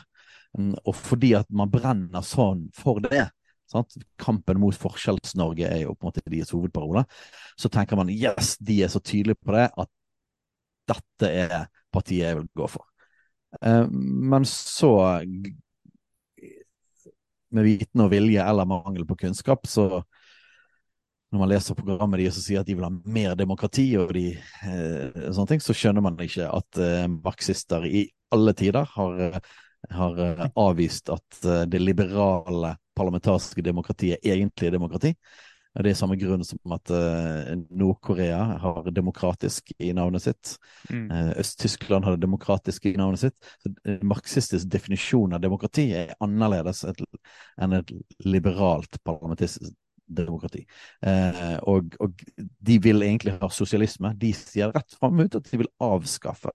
Speaker 2: Mm, og fordi at man brenner sånn for det. Sant? Kampen mot Forskjells-Norge er jo på en måte deres hovedparole. Så tenker man yes, de er så tydelige på det at dette er partiet jeg vil gå for. Eh, men så, med viten og vilje eller mangel på kunnskap, så når man leser programmet deres og sier at de vil ha mer demokrati, og de, eh, sånne ting, så skjønner man ikke at eh, marxister i alle tider har har eh, avvist at eh, det liberale parlamentariske demokratiet egentlig er demokrati. Det er samme grunn som at uh, Nord-Korea har demokratisk i navnet sitt. Mm. Øst-Tyskland har det demokratiske i navnet sitt. Så Marxistisk definisjon av demokrati er annerledes enn et liberalt parlamentaristisk demokrati. Og, og, de vil egentlig ha sosialisme. De sier rett fram ut at de vil avskaffe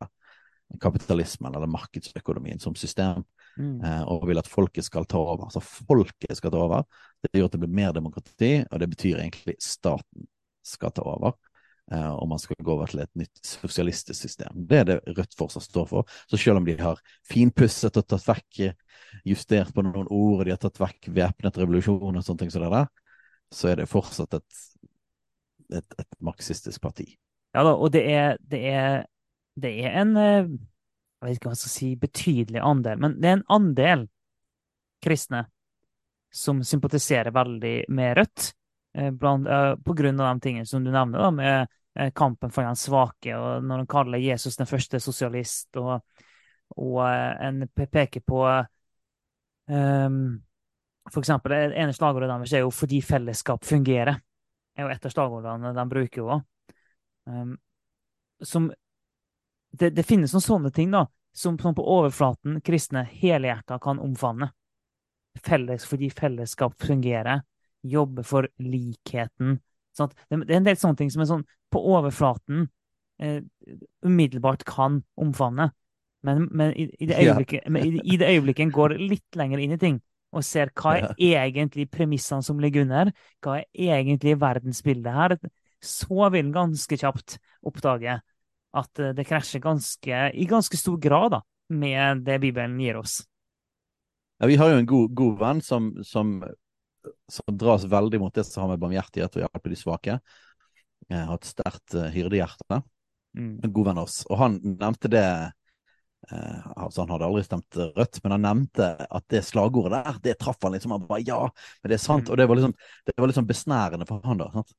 Speaker 2: kapitalismen eller markedsøkonomien som system, mm. eh, og vil at folket skal ta over. Altså folket skal ta over. Det gjør at det blir mer demokrati, og det betyr egentlig staten skal ta over. Eh, og man skal gå over til et nytt sosialistisk system. Det er det Rødt fortsatt står for. Så selv om de har finpusset og tatt vekk justert på noen ord, og de har tatt vekk væpnet revolusjon og sånne ting som det der, så er det fortsatt et et, et marxistisk parti.
Speaker 1: Ja da, og det er, det er, det er en eh, Jeg vet ikke hva jeg skal si betydelig andel, men det er en andel kristne som sympatiserer veldig med Rødt. Eh, blant, uh, på grunn av de tingene som du nevner, da, med kampen for den svake, og når de kaller Jesus den første sosialist, og, og en peker på um, For eksempel, det ene slagordet deres er jo 'fordi fellesskap fungerer'. er jo et av slagordene de bruker òg. Um, som det, det, finnes noen sånne ting da, som, som på overflaten kristne helhjerta kan omfavne. Felles fordi fellesskap fungerer jobbe for likheten. Sånn det, er en del sånne ting som er sånn på overflaten eh, umiddelbart kan omfavne. Men, men, i, i, det øyeblikket, ja. men i, i, det øyeblikket en går litt lenger inn i ting og ser hva er egentlig premissene som ligger under, hva er egentlig verdensbildet her, så vil en ganske kjapt oppdage at eh, det krasjer ganske, i ganske stor grad da, med det Bibelen gir oss.
Speaker 2: Ja, vi har jo en god, god venn som, som som dras veldig mot det som har med barmhjertighet og hjelpe de svake. Jeg har et sterkt uh, hyrdehjerte. Mm. En god venn av oss. Og han nevnte det uh, altså Han hadde aldri stemt Rødt, men han nevnte at det slagordet der, det traff han liksom. Han bare ja, men det er sant. Mm. Og det var liksom, det var liksom besnærende for han, da. Sant?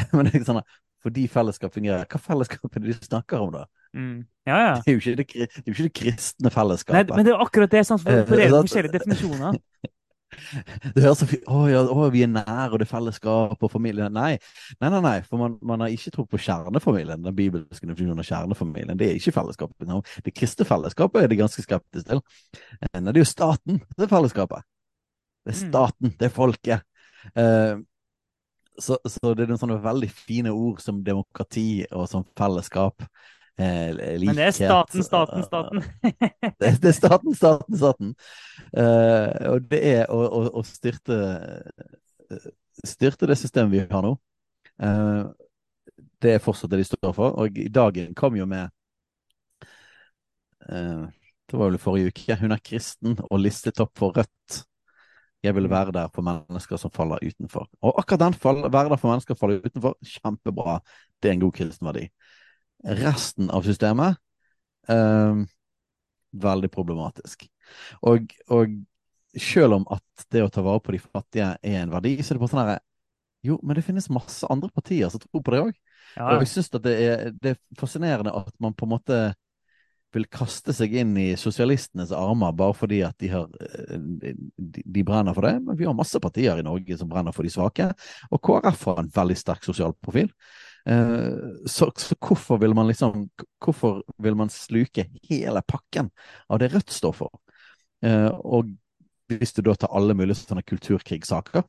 Speaker 2: men det er sånn fordi fellesskap fungerer. Hva fellesskap er det de snakker om, da?
Speaker 1: Mm. Ja, ja.
Speaker 2: Det, er det, det, er jo ikke det kristne fellesskapet.
Speaker 1: Nei, men det er akkurat det. Sånn, For, for det er jo forskjellige definisjoner.
Speaker 2: Det høres så fint å, ja, å, vi er nære, og det er fellesskap og familie. Nei, nei, nei, nei for man, man, har ikke tro på kjernefamilien. Den bibelske definisjonen av kjernefamilien. Det er ikke fellesskapet. Det kristne fellesskapet er det ganske skeptisk til. Eh, nei, det er jo staten, det er fellesskapet. Det er mm. staten, det er folket. Uh, så, så, det er noen sånne veldig fine ord som demokrati og som fellesskap.
Speaker 1: Eh, Men det er staten, staten, staten.
Speaker 2: det, det, er staten, staten, staten. Eh, og det er å, å, å styrte, styrte det systemet vi har nå. Eh, det er fortsatt det de står for. Og i dagen kom jo med uh, Det var vel forrige uke. Hun er kristen og listet opp for Rødt. Jeg vil være der for mennesker som faller utenfor. Og akkurat den fall, være der for mennesker som faller utenfor, kjempebra. Det er en god kristen verdi. Resten av systemet eh, veldig problematisk. Og, og, selv om at det å ta vare på de fattige er en verdi, så er det bare sånn herre Jo, men det finnes masse andre partier som tror på det òg. Ja. Og jeg syns det, det, er fascinerende at man på en måte vil kaste seg inn i sosialistenes armer bare fordi at de, har, de, de, brenner for det. Men vi har masse partier i Norge som brenner for de svake. Og KrF har en veldig sterk sosial profil. Eh, så, så, hvorfor vil man liksom Hvorfor vil man sluke hele pakken av det Rødt står for? Eh, og hvis du da tar alle mulige sånne kulturkrigssaker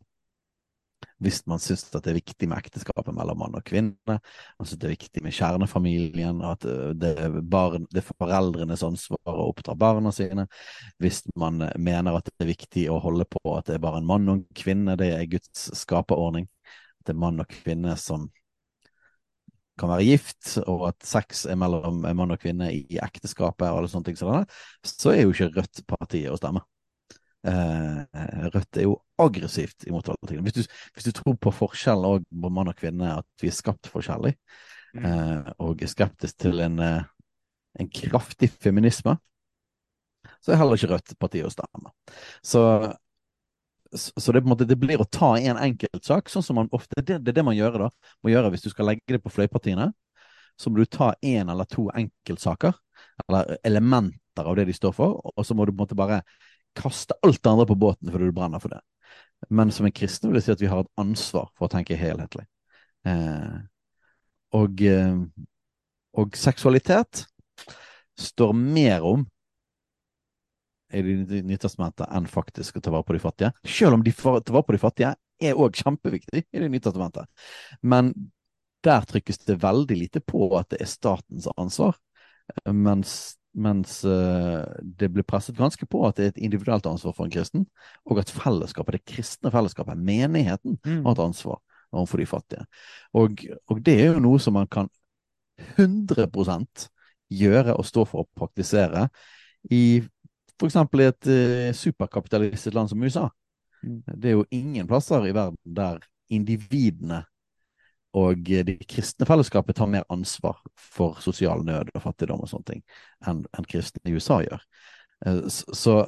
Speaker 2: hvis man syns det er viktig med ekteskapet mellom mann og kvinne, man syns det er viktig med kjernefamilien, at det er, barn, det er foreldrenes ansvar å oppdra barna sine, hvis man mener at det er viktig å holde på at det er bare en mann og en kvinne, det er Guds skaperordning, at det er mann og kvinne som kan være gift, og at sex er mellom mann og kvinne i ekteskapet, og alle sånne ting, så er jo ikke Rødt partiet å stemme. Eh, Rødt er jo aggressivt imot alle tingene. Hvis du, hvis du tror på forskjellen på mann og kvinne, at vi er skapt forskjellig, mm. eh, og er skeptisk til en, eh, en kraftig feminisme, så er heller ikke Rødt partiet å stemme. Så så det, måte, det, blir å ta en enkeltsak, sånn som man ofte det, det, er det man gjør da, må gjøre hvis du skal legge det på fløypartiene. Så må du ta én eller to enkeltsaker, eller elementer av det de står for, og så må du på en måte bare kaste alt det andre på båten fordi du brenner for det. Men som en kristen vil jeg si at vi har et ansvar for å tenke helhetlig. Eh, og, eh, og seksualitet står mer om i Det nye testamentet enn faktisk å ta vare på de fattige. Selv om de tar vare på de fattige er òg kjempeviktig i Det nye testamentet. Men der trykkes det veldig lite på at det er statens ansvar, mens, mens uh, det blir presset ganske på at det er et individuelt ansvar for en kristen, og at fellesskapet, det kristne fellesskapet, menigheten, mm. har et ansvar overfor de fattige. Og, og det er jo noe som man kan 100% gjøre og stå for å praktisere i F.eks. i et uh, superkapitalistisk land som USA. Mm. Det er jo ingen plasser i verden der individene og de kristne fellesskapet tar mer ansvar for sosial nød og fattigdom og sånne ting enn, enn kristne i USA gjør. Eh, så,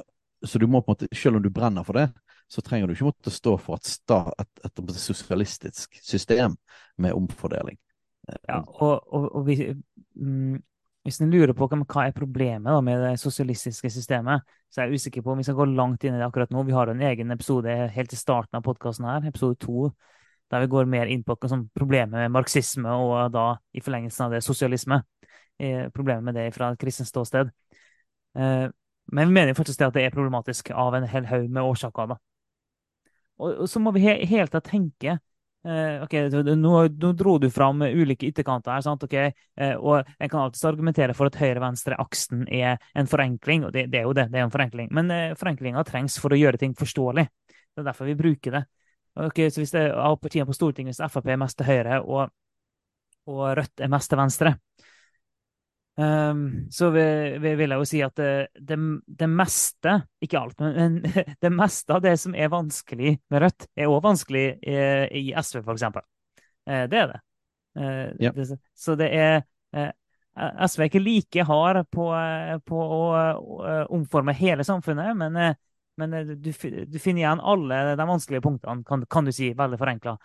Speaker 2: så, du må på en måte, selv om du brenner for det, så trenger du ikke måtte stå for et, et, et, et sosialistisk system med omfordeling.
Speaker 1: Ja, og, og, og vi, mm, hvis en lurer på hva er problemet da, med det sosialistiske systemet, så er jeg usikker på om vi skal gå langt inn i det akkurat nå. Vi har en egen episode helt til starten av podkasten her, episode to, der vi går mer inn på sånn, problemet med marxisme og da i forlengelsen av det sosialisme. Eh, problemet med det fra et kristent ståsted. Eh, men vi mener faktisk at det er problematisk av en hel haug med årsaker. da. Og, så må vi he helt tatt tenke eh, ok, nå, nå, dro du fram ulike ytterkanter her, sant? ok, eh, og En kan alltid argumentere for at høyre-venstre-aksen er en forenkling, og det, det, er jo det, det er en forenkling. Men eh, forenklinga trengs for å gjøre ting forståelig. Det er derfor vi bruker det. Ok, så Hvis det er av partiene på Stortinget, hvis Frp er mest til høyre og, og Rødt er mest til venstre, um, så vil, vil, jeg jo si at det, det, det, meste, ikke alt, men det meste av det som er vanskelig med Rødt, er òg vanskelig i, i SV, f.eks. Uh, det er det. Uh,
Speaker 2: ja.
Speaker 1: Så det er SV er ikke like hard på, på å, å omforme hele samfunnet, men men eh, du, du, finner igjen alle de vanskelige punktene, kan, kan du si, veldig forenkla.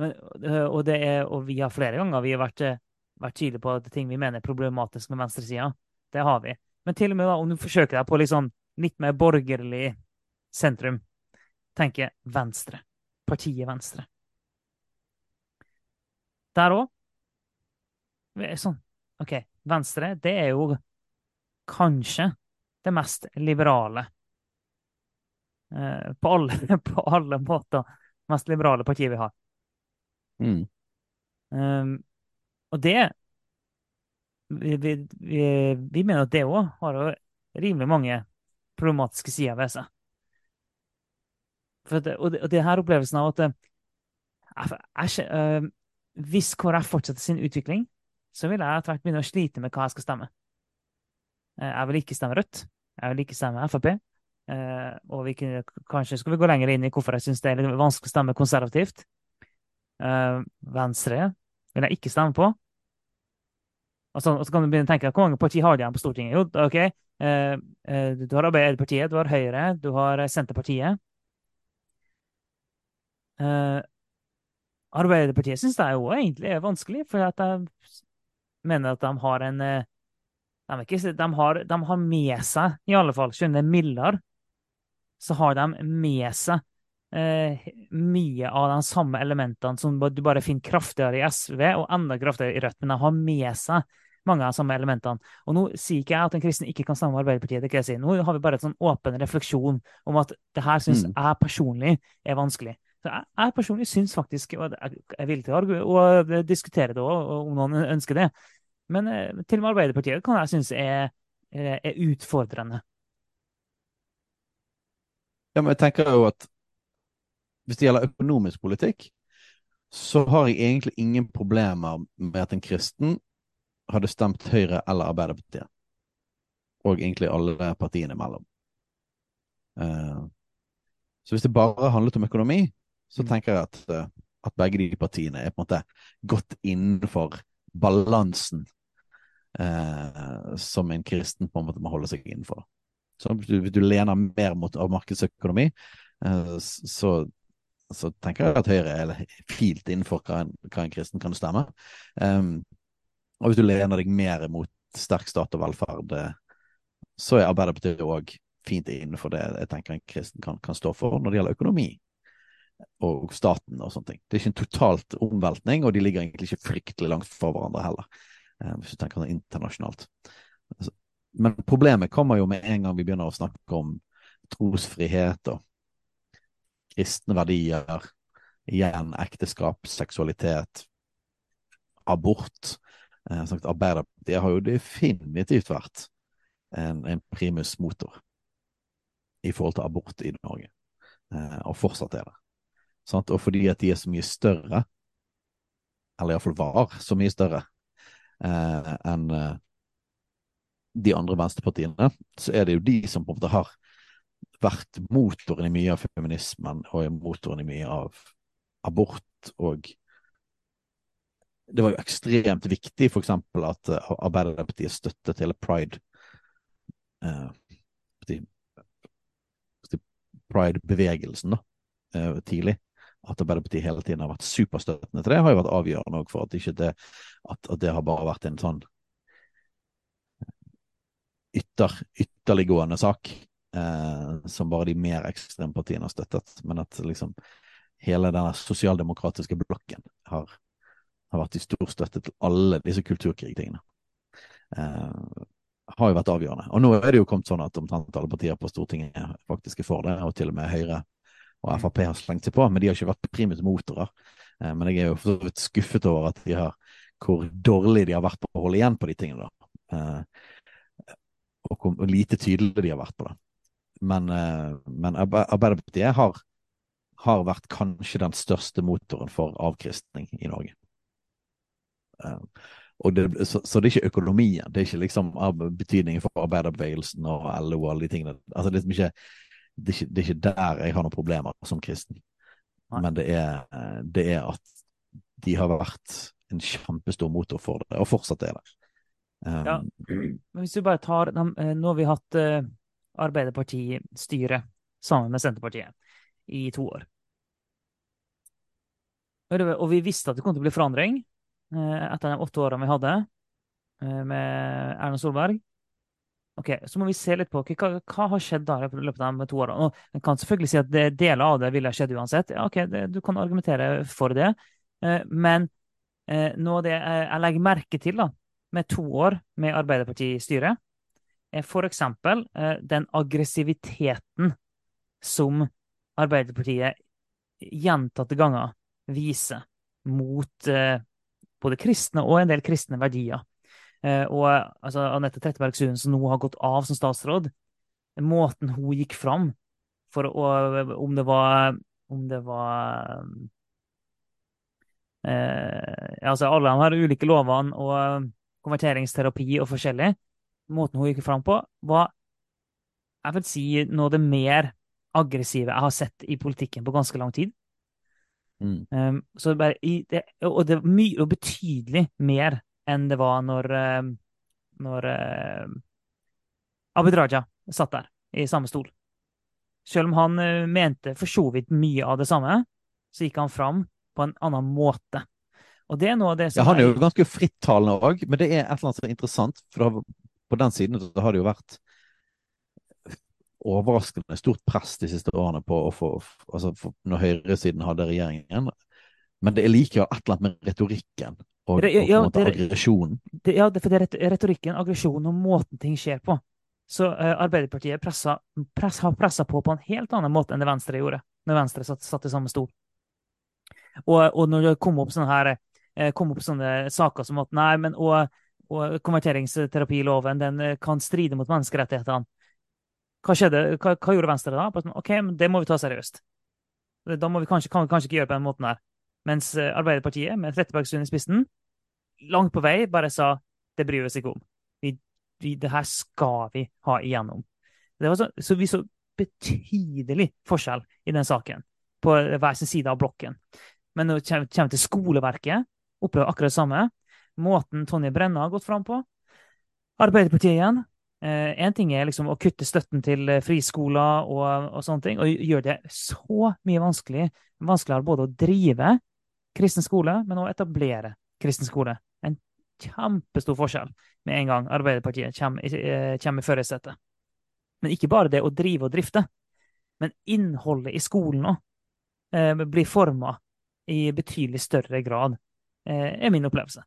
Speaker 1: Eh, og, og, vi har flere ganger vi har vært, eh, vært tydelige på at ting vi mener er problematisk med venstresida. Det har vi. Men til og med da, om du forsøker deg på litt, sånn, litt mer borgerlig sentrum, tenker Venstre. Partiet Venstre. Der òg. Sånn. OK, Venstre, det er jo kanskje det mest liberale på alle, på alle måter mest liberale partiet vi har.
Speaker 2: Mm.
Speaker 1: Um, og det vi, vi, vi, mener at det òg har rimelig mange problematiske sider ved seg. Det, og, det, og det her opplevelsen av at jeg, jeg, uh, Hvis KrF fortsetter sin utvikling, så vil jeg etter hvert begynne å slite med hva jeg skal stemme. Jeg vil ikke stemme Rødt. Jeg vil ikke stemme Frp. Uh, og vi kunne, kanskje skal vi gå lenger inn i hvorfor jeg syns det er litt vanskelig å stemme konservativt. Uh, venstre vil jeg ikke stemme på. Og så, og så, kan du begynne å tenke hvor mange partier har de igjen på Stortinget? Jo, ok, uh, du har Arbeiderpartiet, du har Høyre, du har Senterpartiet. Arbeiderpartiet syns jeg òg egentlig er vanskelig, for jeg mener at de har en de, ikke, de, har, de har med seg, i alle fall, skjønner mildere så har de med seg eh, mye av de samme elementene som du bare finner kraftigere i SV og enda kraftigere i Rødt, men de har med seg mange av de samme elementene. Og nå sier ikke jeg at en kristen ikke kan stemme Arbeiderpartiet. det kan jeg si. Nå har vi bare en sånn åpen refleksjon om at det her syns mm. jeg personlig er vanskelig. Så jeg, jeg personlig syns faktisk, og jeg er villig til å, å diskutere det òg, om noen ønsker det, men eh, til og med Arbeiderpartiet kan jeg synes er, er utfordrende.
Speaker 2: Ja, men jeg tenker jo at hvis det gjelder økonomisk politikk, så har jeg egentlig ingen problemer med at en kristen hadde stemt Høyre eller Arbeiderpartiet. Og egentlig alle partiene imellom. Uh, så hvis det bare handlet om økonomi, så mm. tenker jeg at, uh, at, begge de partiene er på en måte godt innenfor balansen uh, som en kristen på en måte må holde seg innenfor. Hvis du, lener mer mot markedsøkonomi, eh, så, så, tenker jeg at Høyre er filt innenfor hva en, hva en kristen kan stemme. Um, og hvis du lener deg mer mot sterk stat og velferd, eh, så er Arbeiderpartiet òg fint innenfor det jeg tenker en kristen kan, kan, stå for når det gjelder økonomi og staten og sånne ting. Det er ikke en totalt omveltning, og de ligger egentlig ikke fryktelig langt fra hverandre heller, eh, hvis du tenker sånn internasjonalt. Men problemet kommer jo med en gang vi begynner å snakke om trosfrihet og kristne verdier. Igjen ekteskap, seksualitet, abort. Eh, sagt, Arbeiderpartiet har jo definitivt vært en, en primus motor i forhold til abort i Norge, eh, og fortsatt er det. Sant? Og fordi at de er så mye større, eller iallfall var så mye større eh, enn eh, de andre venstrepartiene, så er det jo de som på en måte har vært motoren i mye av feminismen og motoren i mye av abort og det var jo ekstremt viktig f.eks. at uh, Arbeiderpartiet støttet hele pride Eh, Pride-bevegelsen da, eh, tidlig. At Arbeiderpartiet hele tiden har vært superstøttende til det, har jo vært avgjørende for at, det, at, at det har bare vært en sånn ytter, ytterliggående sak som bare de mer ekstreme partiene har støttet. Men at liksom hele denne sosialdemokratiske blokken har har vært i stor støtte til alle disse kulturkrigtingene. Eh, har jo vært avgjørende. Og nå er det jo kommet sånn at omtrent alle partier på Stortinget faktisk er for det, og til og med Høyre og Frp har slengt seg på, men de har ikke vært primus motorer. Eh, men jeg er jo for så vidt skuffet over at de har, hvor dårlig de har vært på å holde igjen på de tingene. da. Eh, og hvor lite tydelige de har vært på det. Men, eh, men Arbeiderpartiet har, har vært kanskje den største motoren for avkristning i Norge. Det, så, så, det er ikke økonomien, det er ikke liksom betydningen for arbeiderbevegelsen og LO og alle de tingene. Altså, det, er ikke, det, er ikke, det, er ikke, der jeg har noen problemer som kristen. Men det er, det er, at de har vært en kjempestor motor for det, og fortsatt er det.
Speaker 1: Um, ja. Hvis du bare tar eh, Nå har vi hatt uh, Arbeiderpartistyre sammen med Senterpartiet i to år. Og vi visste at det kom til å bli forandring. Eh, etter de åtte årene vi hadde eh, med Erna Solberg. Ok, Så må vi se litt på hva, hva har skjedd da i løpet av de to årene. Og En kan selvfølgelig si at deler av det ville skjedd uansett. Ja, ok, det, Du kan argumentere for det. Eh, men noe av det jeg legger merke til da, med to år med Arbeiderparti-styret, er f.eks. den aggressiviteten som Arbeiderpartiet gjentatte ganger viser mot både kristne og en del kristne verdier. Eh, og altså, Anette Trettebergstuen, som nå har gått av som statsråd, måten hun gikk fram for å Om det var Om det var eh, altså Alle her ulike lovene og konverteringsterapi og forskjellig. Måten hun gikk fram på, var jeg vil si noe av det mer aggressive jeg har sett i politikken på ganske lang tid. Mm. Um, så bare i, det, og det var mye og betydelig mer enn det var når, uh, når uh, Abid Raja satt der i samme stol. Selv om han uh, mente for så vidt mye av det samme, så gikk han fram på en annen måte. Og det er noe av det som
Speaker 2: Ja, han er jo ganske frittalende òg, men det er et eller annet som er interessant. For på den siden har det jo vært overraskende stort press de siste årene på å få altså Når høyresiden hadde regjeringen. Men det er likevel et eller annet med retorikken og, og ja, aggresjonen.
Speaker 1: ja, for det er retorikken, aggresjonen og måten ting skjer på. Så uh, Arbeiderpartiet pressa, press, har pressa på på en helt annen måte enn det Venstre gjorde, når Venstre satt, satt i samme stol. Og, og, når det kom opp sånne, her, eh, kom opp sånne saker som at nei, men og, og konverteringsterapiloven den eh, kan stride mot menneskerettighetene. Hva skjedde? Hva, hva gjorde Venstre da? OK, men det må vi ta seriøst. Da må vi kanskje, kan vi kanskje ikke gjøre på den måten her. Mens eh, Arbeiderpartiet, med Trettebergstuen i spissen, langt på vei bare sa det bryr vi oss ikke om. Vi, vi, det her skal vi ha igjennom. Så, så, vi så betydelig forskjell i den saken, på hver sin side av blokken. Men når det kommer til skoleverket, opplever akkurat det samme. Måten Tonje Brenna har gått fram på. Arbeiderpartiet igjen Én eh, ting er liksom å kutte støtten til eh, friskoler og, og, sånne ting, og gjøre det så mye vanskelig, vanskeligere både å drive kristen skole, men å etablere kristen skole. En kjempestor forskjell med en gang Arbeiderpartiet kommer, eh, kommer i førersetet. Men ikke bare det å drive og drifte, men innholdet i skolen òg eh, blir forma i betydelig større grad, er min opplevelse.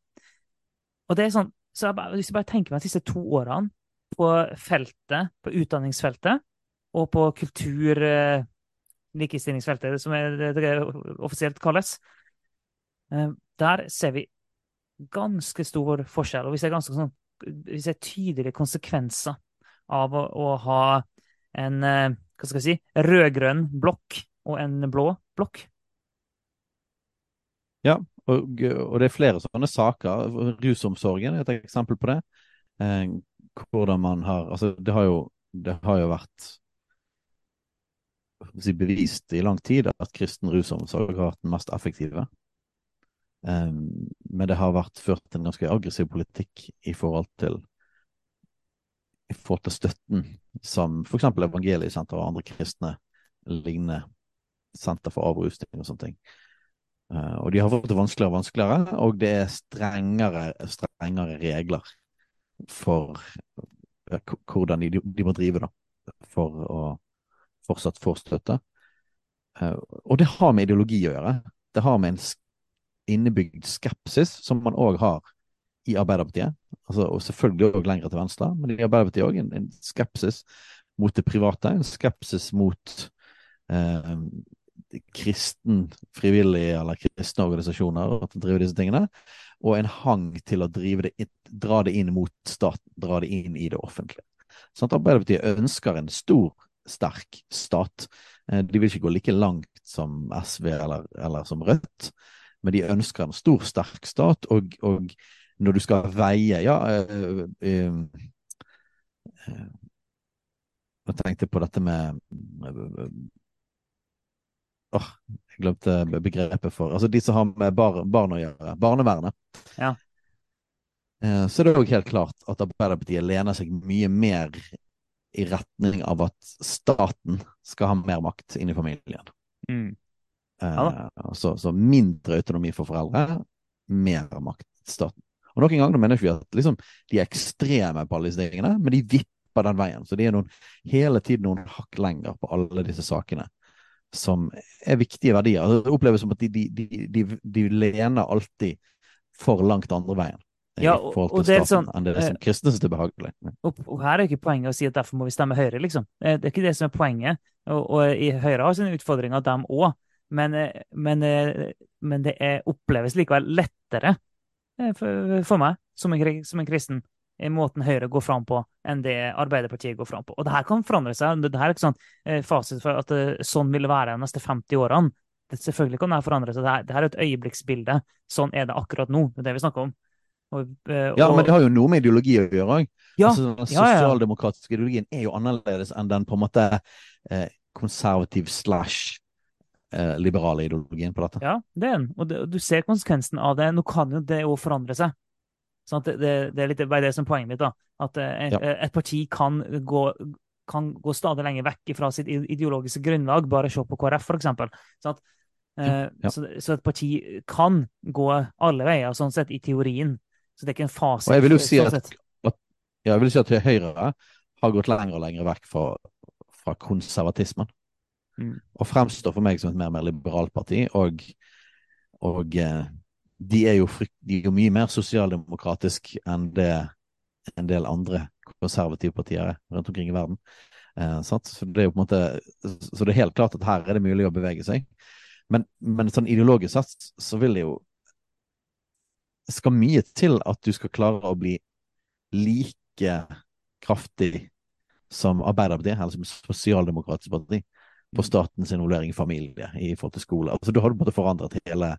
Speaker 1: Og det er sånn, så jeg bare, Hvis jeg bare tenker meg de siste to årene på feltet, på utdanningsfeltet, og på kultur eh, likestillingsfeltet, som det, det offisielt kalles. Eh, der ser vi ganske stor forskjell, og vi ser, ganske sånn, vi ser tydelige konsekvenser av å, å ha en eh, hva skal jeg si, rød-grønn blokk og en blå blokk.
Speaker 2: Ja, og, og, det er flere sånne saker. Rusomsorgen er et eksempel på det hvordan man har Altså, det har jo, det har jo vært si, bevist i lang tid at kristen rusomsorg har vært den mest effektive. Eh, men det har vært ført en ganske aggressiv politikk i forhold til i forhold til støtten som f.eks. Evangeliesenteret og andre kristne lignende senter for avrusning og sånne ting. Uh, og de har fått det vanskeligere og vanskeligere, og det er strengere, strengere regler for uh, hvordan de, de, må drive da, for å fortsatt få støtte. Uh, og det har med ideologi å gjøre. Det har med en innebygd skepsis, som man òg har i Arbeiderpartiet, altså, og selvfølgelig òg lenger til venstre, men i Arbeiderpartiet òg en, en, skepsis mot det private, en skepsis mot eh, kristen frivillige eller kristne organisasjoner at driver disse tingene, og en hang til å det, dra det inn mot staten, dra det inn i det offentlige. Sånn at Arbeiderpartiet ønsker en stor, sterk stat. Eh, de vil ikke gå like langt som SV eller, eller som Rødt, men de ønsker en stor, sterk stat. og, og når du skal veie Ja, øh, øh, øh, jeg tenkte på dette med Åh, oh, jeg glemte begrepet for Altså de som har med bar, barn å gjøre. Barnevernet.
Speaker 1: Ja.
Speaker 2: Eh, så det er òg helt klart at Arbeiderpartiet lener seg mye mer i retning av at staten skal ha mer makt inn i familien.
Speaker 1: Mm.
Speaker 2: Ja, eh, så, så, mindre autonomi for foreldre, mer makt til staten. Og noen ganger mener vi at liksom, de er ekstreme på alle disse tingene, men de vipper den veien. Så de er noen, hele tiden noen hakk lenger på alle disse sakene som er viktige verdier. Det oppleves som at de, de, de, de, lener alltid for langt andre veien.
Speaker 1: Ja, og, og det er sånn,
Speaker 2: enn det som eh, kristne syns er behagelig.
Speaker 1: Og, og, her er ikke poenget å si at derfor må vi stemme Høyre, liksom. Det er ikke det som er poenget. Og, og i Høyre har sine utfordringer, dem òg. Men, eh, men, eh, men, det er, oppleves likevel lettere Eh, for, for meg, som en, som en, kristen, i måten Høyre går fram på, enn det Arbeiderpartiet går fram på. Og det her kan forandre seg. Det her er ikke sånn eh, fasit for at eh, sånn vil det være de neste 50 årene. Det, selvfølgelig kan det forandre seg. Det her, det her er et øyeblikksbilde. Sånn er det akkurat nå. Det er det vi snakker om.
Speaker 2: Og, og, ja, men det har jo noe med ideologi å gjøre òg.
Speaker 1: Ja,
Speaker 2: altså, den sosialdemokratiske ja, ja. ideologien er jo annerledes enn den på en måte eh, konservativ slash eh, liberale ideologien på dette.
Speaker 1: Ja, det er den. Og, det, og, du ser konsekvensen av det. Nå kan jo det òg forandre seg. Sånn det, det, det, er litt bare det som er poenget mitt. da. At eh, et, ja. et, parti kan gå, kan gå, stadig lenger vekk fra sitt ideologiske grunnlag. Bare se på KrF, for. Sånn eh, ja. så, så, et parti kan gå alle veier, sånn sett, i teorien. Så det er ikke en fasit.
Speaker 2: Og jeg vil jo si sånn at, at, jeg vil si at Høyre har gått lenger og lenger vekk fra, fra konservatismen.
Speaker 1: Mm.
Speaker 2: Og fremstår for meg som et mer, og mer liberalt parti. Og, og eh, de, er jo frykt, de er jo mye mer sosialdemokratisk enn det en del andre konservative partier er rundt omkring i verden. Eh, så, det er jo på en måte, så det er helt klart at her er det mulig å bevege seg. Men, men sånn ideologisk sett så vil det jo skal mye til at du skal klare å bli like kraftig som Arbeiderpartiet, eller som sosialdemokratisk parti, på statens involvering i familie i forhold til skole. Altså, da har du måte forandret hele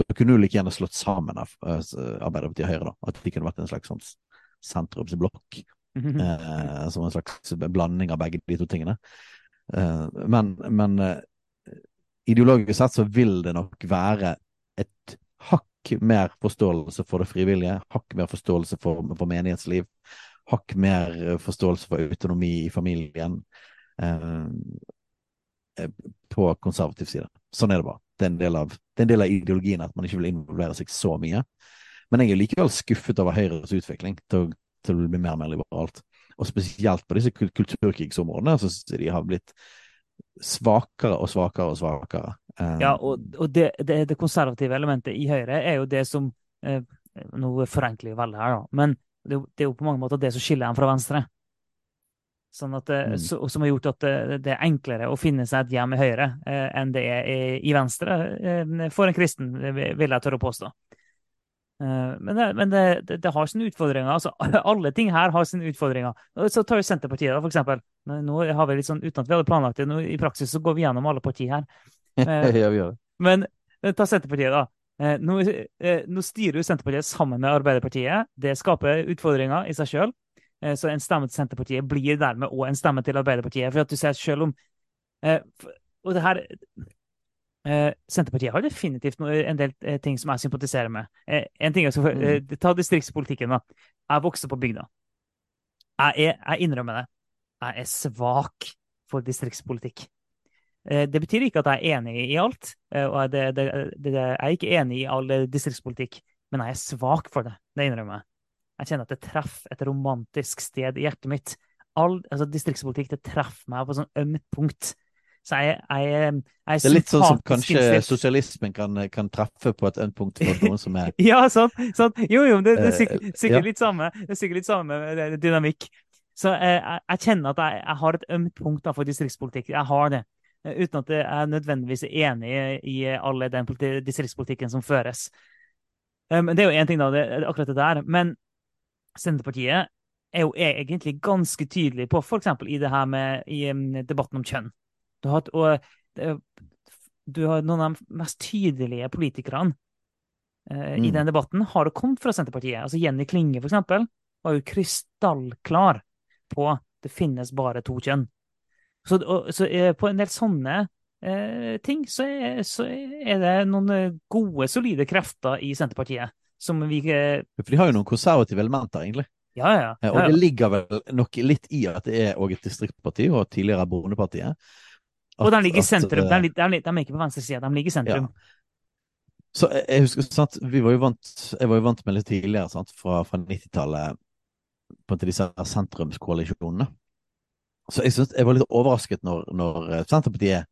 Speaker 2: Da kunne du like gjerne slått sammen av uh, Arbeiderpartiet og Høyre, da. At de kunne vært en slags sånn sentrumsblokk. Mm -hmm. eh, som en slags blanding av begge de to tingene. Eh, men, men eh, ideologisk sett så vil det nok være et hakk mer forståelse for det frivillige, hakk mer forståelse for, for menighetsliv, hakk mer forståelse for autonomi i familien. Eh, eh, på konservativ side. Sånn er det bare. Det er, en del av, en del av ideologien at man ikke vil involvere seg så mye. Men jeg er likevel skuffet over Høyres utvikling til, til å bli mer og mer liberalt. Og spesielt på disse kulturkrigsområdene så de har blitt svakere og svakere og svakere.
Speaker 1: Eh, ja, og, og det, det, det, konservative elementet i Høyre er jo det som eh, Nå forenkler jeg veldig her, da, men det, det, er jo på mange måter det som skiller dem fra Venstre. Sånn at, mm. så, som har gjort at det, det, er enklere å finne seg et hjem i Høyre eh, enn det er i, i Venstre eh, for en kristen, vil jeg tørre å påstå. Eh, men, det, men det, det, har sine utfordringer. altså Alle ting her har sine utfordringer. Så tar vi Senterpartiet, da, for eksempel. Nå har vi litt sånn, Uten at vi hadde planlagt det, nå, i praksis så går vi gjennom alle partier her.
Speaker 2: ja, vi gjør det.
Speaker 1: Men ta Senterpartiet, da. Nå, nå styrer jo Senterpartiet sammen med Arbeiderpartiet. Det skaper utfordringer i seg sjøl. Eh, så en stemme til Senterpartiet blir dermed òg en stemme til Arbeiderpartiet. For at du ser selv om eh, Og det her Eh, Senterpartiet har definitivt en del ting som jeg sympatiserer med. En ting skal, eh, Ta distriktspolitikken. da. Jeg vokste på bygda. Jeg, er, jeg innrømmer det. Jeg er svak for distriktspolitikk. Det betyr ikke at jeg er enig i alt. og det, det, det, Jeg er ikke enig i all distriktspolitikk, men jeg er svak for det. Det innrømmer jeg. Jeg kjenner at det treffer et romantisk sted i hjertet mitt. All, altså Distriktspolitikk det treffer meg på et sånt ømt punkt. Så jeg, jeg, jeg er
Speaker 2: Det er litt sånn som kanskje
Speaker 1: innstilt.
Speaker 2: sosialismen kan, kan treffe på et ømt punkt for noen som er
Speaker 1: Ja, sant. sant. Jo, jo, det, det er
Speaker 2: Eh,
Speaker 1: sikkert, sikkert
Speaker 2: ja.
Speaker 1: litt samme det er sikkert litt samme eh, dynamikk. Så eh, jeg, jeg kjenner at jeg, jeg har et ømt punkt da, for distriktspolitikk. Jeg har det. Eh, Uten at jeg er nødvendigvis er enig i alle den politi distriktspolitikken som føres. Men um, det er jo én ting, da, det, akkurat det der. Men Senterpartiet er jo egentlig ganske tydelig på, f.eks. i det her med i debatten om kjønn. Du har, og, du har noen av de mest tydelige politikerne i
Speaker 2: Mm.
Speaker 1: den debatten har det kommet fra Senterpartiet. Altså Jenny Klinge, for eksempel, var jo krystallklar på det finnes bare to kjønn. Så, og, så uh, på en del sånne uh, ting så er, så er det noen gode, solide krefter i Senterpartiet som vi eh,
Speaker 2: For de har jo noen konservative elementer, egentlig.
Speaker 1: Ja, ja.
Speaker 2: Eh,
Speaker 1: ja,
Speaker 2: Og det ligger vel nok litt i at det er også et distriktsparti, og tidligere Bondepartiet.
Speaker 1: Og de ligger i sentrum.
Speaker 2: at,
Speaker 1: De, er de, er de er ikke på venstresida, de ligger i sentrum.
Speaker 2: Så jeg, jeg husker, sant, vi var jo vant, jeg var jo vant med litt tidligere, sant, fra, fra 90-tallet, på en måte disse sentrumskoalisjonene. Så jeg, synes, jeg var litt overrasket når, når eh, Senterpartiet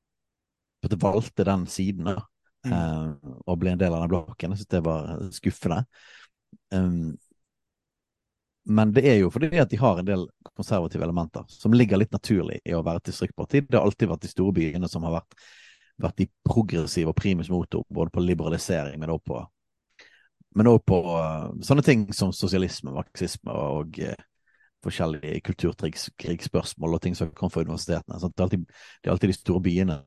Speaker 2: valgte den siden, da,
Speaker 1: Mm.
Speaker 2: eh, og ble en del av den blokken. Jeg synes det var skuffende. Um, men det er jo fordi at de har en del konservative elementer som ligger litt naturlig i å være et distriktparti. Det har alltid vært de store byene som har vært, vært de progressive og primus motor, både på liberalisering, men også på, men også på eh, sånne ting som sosialisme, marxisme og eh, forskjellige kulturkrigsspørsmål og ting som kommer fra universitetene. Det, er alltid, det er alltid de store byene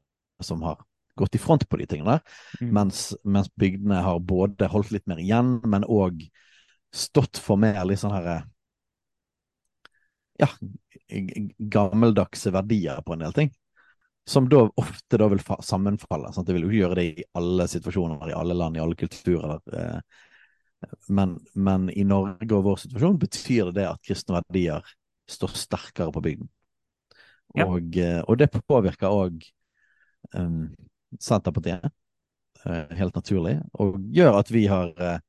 Speaker 2: som har gått i front på de tingene der,
Speaker 1: Mm.
Speaker 2: mens, mens bygdene har både holdt litt mer igjen, men òg stått for mer litt sånn herre Ja, gammeldagse verdier på en del ting. Som da ofte da vil fa- sammenfalle. Sant? Det vil jo gjøre det i alle situasjoner, i alle land, i alle kulturer. Eh, men, men i Norge og vår situasjon betyr det at kristne verdier står sterkere på bygden. Og, eh, og det påvirker òg um, Senterpartiet, eh, helt naturlig, og gjør at vi har eh,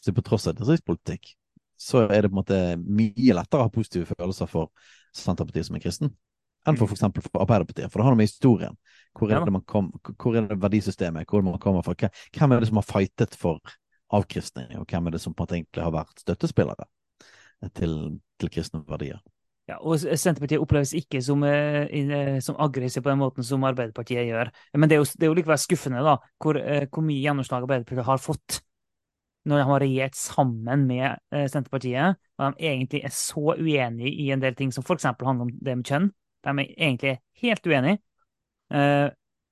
Speaker 2: så på tross av distriktspolitikk, så er det på en måte mye lettere å ha positive følelser for Senterpartiet som er kristen, enn for f.eks. For, for Arbeiderpartiet. For det har noe med historien. Hvor er, det man kom, hvor er det verdisystemet? Hvor man kommer fra? Hvem er det som har fightet for avkristning, og hvem er det som på en måte egentlig har vært støttespillere til, til kristne verdier?
Speaker 1: Ja, og Senterpartiet oppleves ikke som, eh, eh, som aggressiv på den måten som Arbeiderpartiet gjør. Men det er jo, det er jo likevel skuffende da, hvor, eh, hvor mye gjennomslag Arbeiderpartiet har fått når de har regjert sammen med Senterpartiet, og de egentlig er så uenige i en del ting som f.eks. handler om det med kjønn. De er egentlig helt uenige.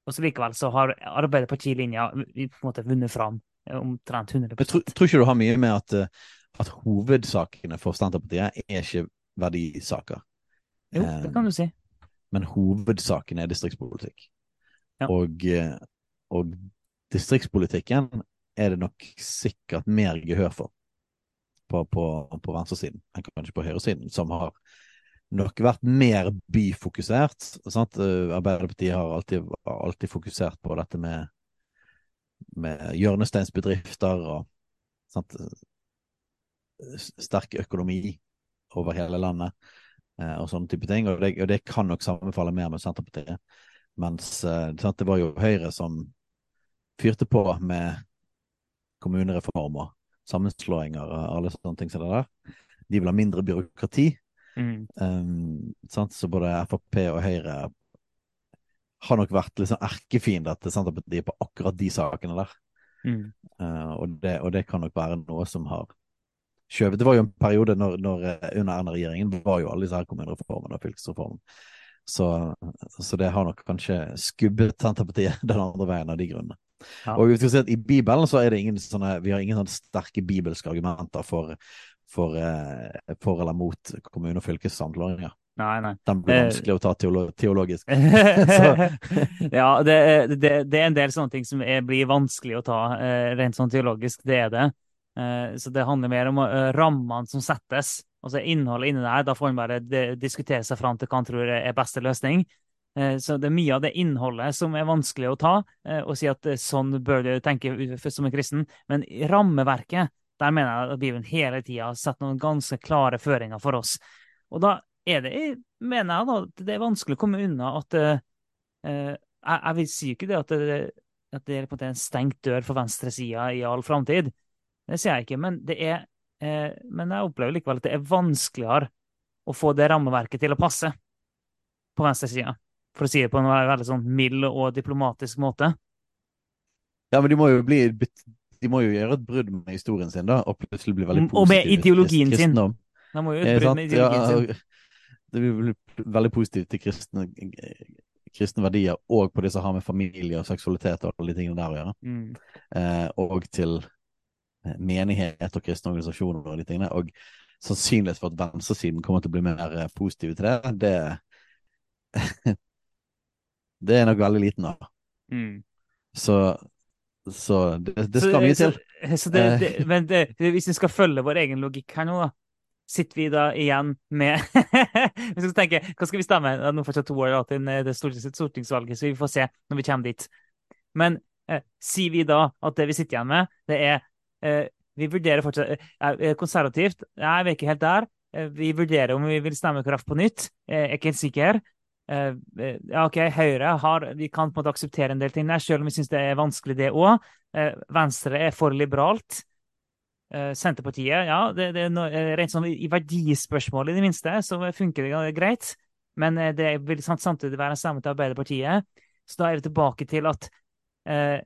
Speaker 1: Og så likevel så har Arbeiderpartilinja på en måte vunnet fram omtrent 100
Speaker 2: Jeg tror, tror ikke du har mye med at, at hovedsakene for Senterpartiet er ikke verdisaker.
Speaker 1: Jo, det kan du si.
Speaker 2: men hovedsaken er distriktspolitikk.
Speaker 1: Ja.
Speaker 2: Og, eh, og distriktspolitikken er det nok sikkert mer gehør for på, på, på venstresiden enn kanskje på høyresiden, som har nok vært mer byfokusert. Sant? Eh, Arbeiderpartiet har alltid, alltid fokusert på dette med, med hjørnesteinsbedrifter og sant? sterk økonomi over hele landet eh, og sånne type ting. Og det, og det kan nok sammenfalle mer med Senterpartiet. Mens eh, det var jo Høyre som fyrte på med kommunereform og sammenslåinger og alle sånne ting som det der. De vil ha mindre byråkrati.
Speaker 1: Mm.
Speaker 2: Um, sant? Så både Frp og Høyre har nok vært liksom erkefiender til Senterpartiet på akkurat de sakene der.
Speaker 1: Mm.
Speaker 2: Uh, og, det, og det kan nok være noe som har skjøvet. Det var jo en periode når, når eh, under Erna-regjeringen var jo alle disse her kommunereformene og fylkesreformen. Så, så det har nok kanskje skubbet Senterpartiet den andre veien av de grunnene.
Speaker 1: Ja.
Speaker 2: Og vi skal si at I Bibelen så er det ingen sånne, vi har ingen sånne sterke bibelske argumenter for, for, eh, for eller mot kommune- og fylkessammenslåinger.
Speaker 1: Nei, nei.
Speaker 2: Den blir
Speaker 1: Eh,
Speaker 2: vanskelig å ta teolo teologisk.
Speaker 1: ja, det, det, det er en del sånne ting som er, blir vanskelig å ta eh, rent sånn teologisk. Det er det. Eh, så det handler mer om eh, rammene som settes. Altså innholdet inni der. Da får en bare diskutere seg fram til hva han tror er beste løsning. Eh, så det er mye av det innholdet som er vanskelig å ta, og si at sånn bør du tenke som en kristen. Men rammeverket, der mener jeg at Bibelen hele tida setter noen ganske klare føringer for oss. Og da er det, mener jeg da, det er vanskelig å komme unna at jeg, vil si ikke det at det, at det er en en stengt dør for venstresida i all framtid. Det sier jeg ikke, men det er eh, Men jeg opplever likevel at det er vanskeligere å få det rammeverket til å passe på venstresida. For å si det på en veldig sånn mild og diplomatisk måte.
Speaker 2: Ja, men de må jo bli De må jo gjøre et brudd med historien sin, da, og plutselig bli veldig
Speaker 1: Og med ideologien sin. De må jo
Speaker 2: Eh,
Speaker 1: et brudd med ideologien
Speaker 2: Ja,
Speaker 1: sin.
Speaker 2: det blir veldig positivt til kristne, kristne verdier, og på det som har med familie og seksualitet og alle de tingene der å gjøre.
Speaker 1: Mm.
Speaker 2: Eh, og til eh, menighet og kristne organisasjoner og de tingene. Og sannsynlighet for at venstresiden kommer til å bli mer eh, positive til det, det Det er nok veldig liten, av.
Speaker 1: Mm.
Speaker 2: Så, så det, det skal mye til.
Speaker 1: Så det,
Speaker 2: Eh.
Speaker 1: det, men det, hvis vi skal følge vår egen logikk her nå, da, sitter vi da igjen med Hvis vi skal tenke, Hva skal vi stemme? Det er nå fortsatt to år til det stortings, stortingsvalget, så vi får se når vi kommer dit. Men eh, sier vi da at det vi sitter igjen med, det er eh, Vi vurderer fortsatt eh, eh, konservativt. Nei, vi er ikke helt der. Eh, vi vurderer om vi vil stemme Kraft på nytt. jeg er ikke helt sikker. Eh, eh, ja, OK, Høyre har Vi kan på en måte akseptere en del ting der, selv om vi syns det er vanskelig, det òg. Eh, Venstre er for liberalt. Eh, Senterpartiet, ja, det, det eh, rent sånn i verdispørsmål i det minste, så funker det greit. Men eh, det vil samtidig være en stemme til Arbeiderpartiet. Så da er vi tilbake til at eh,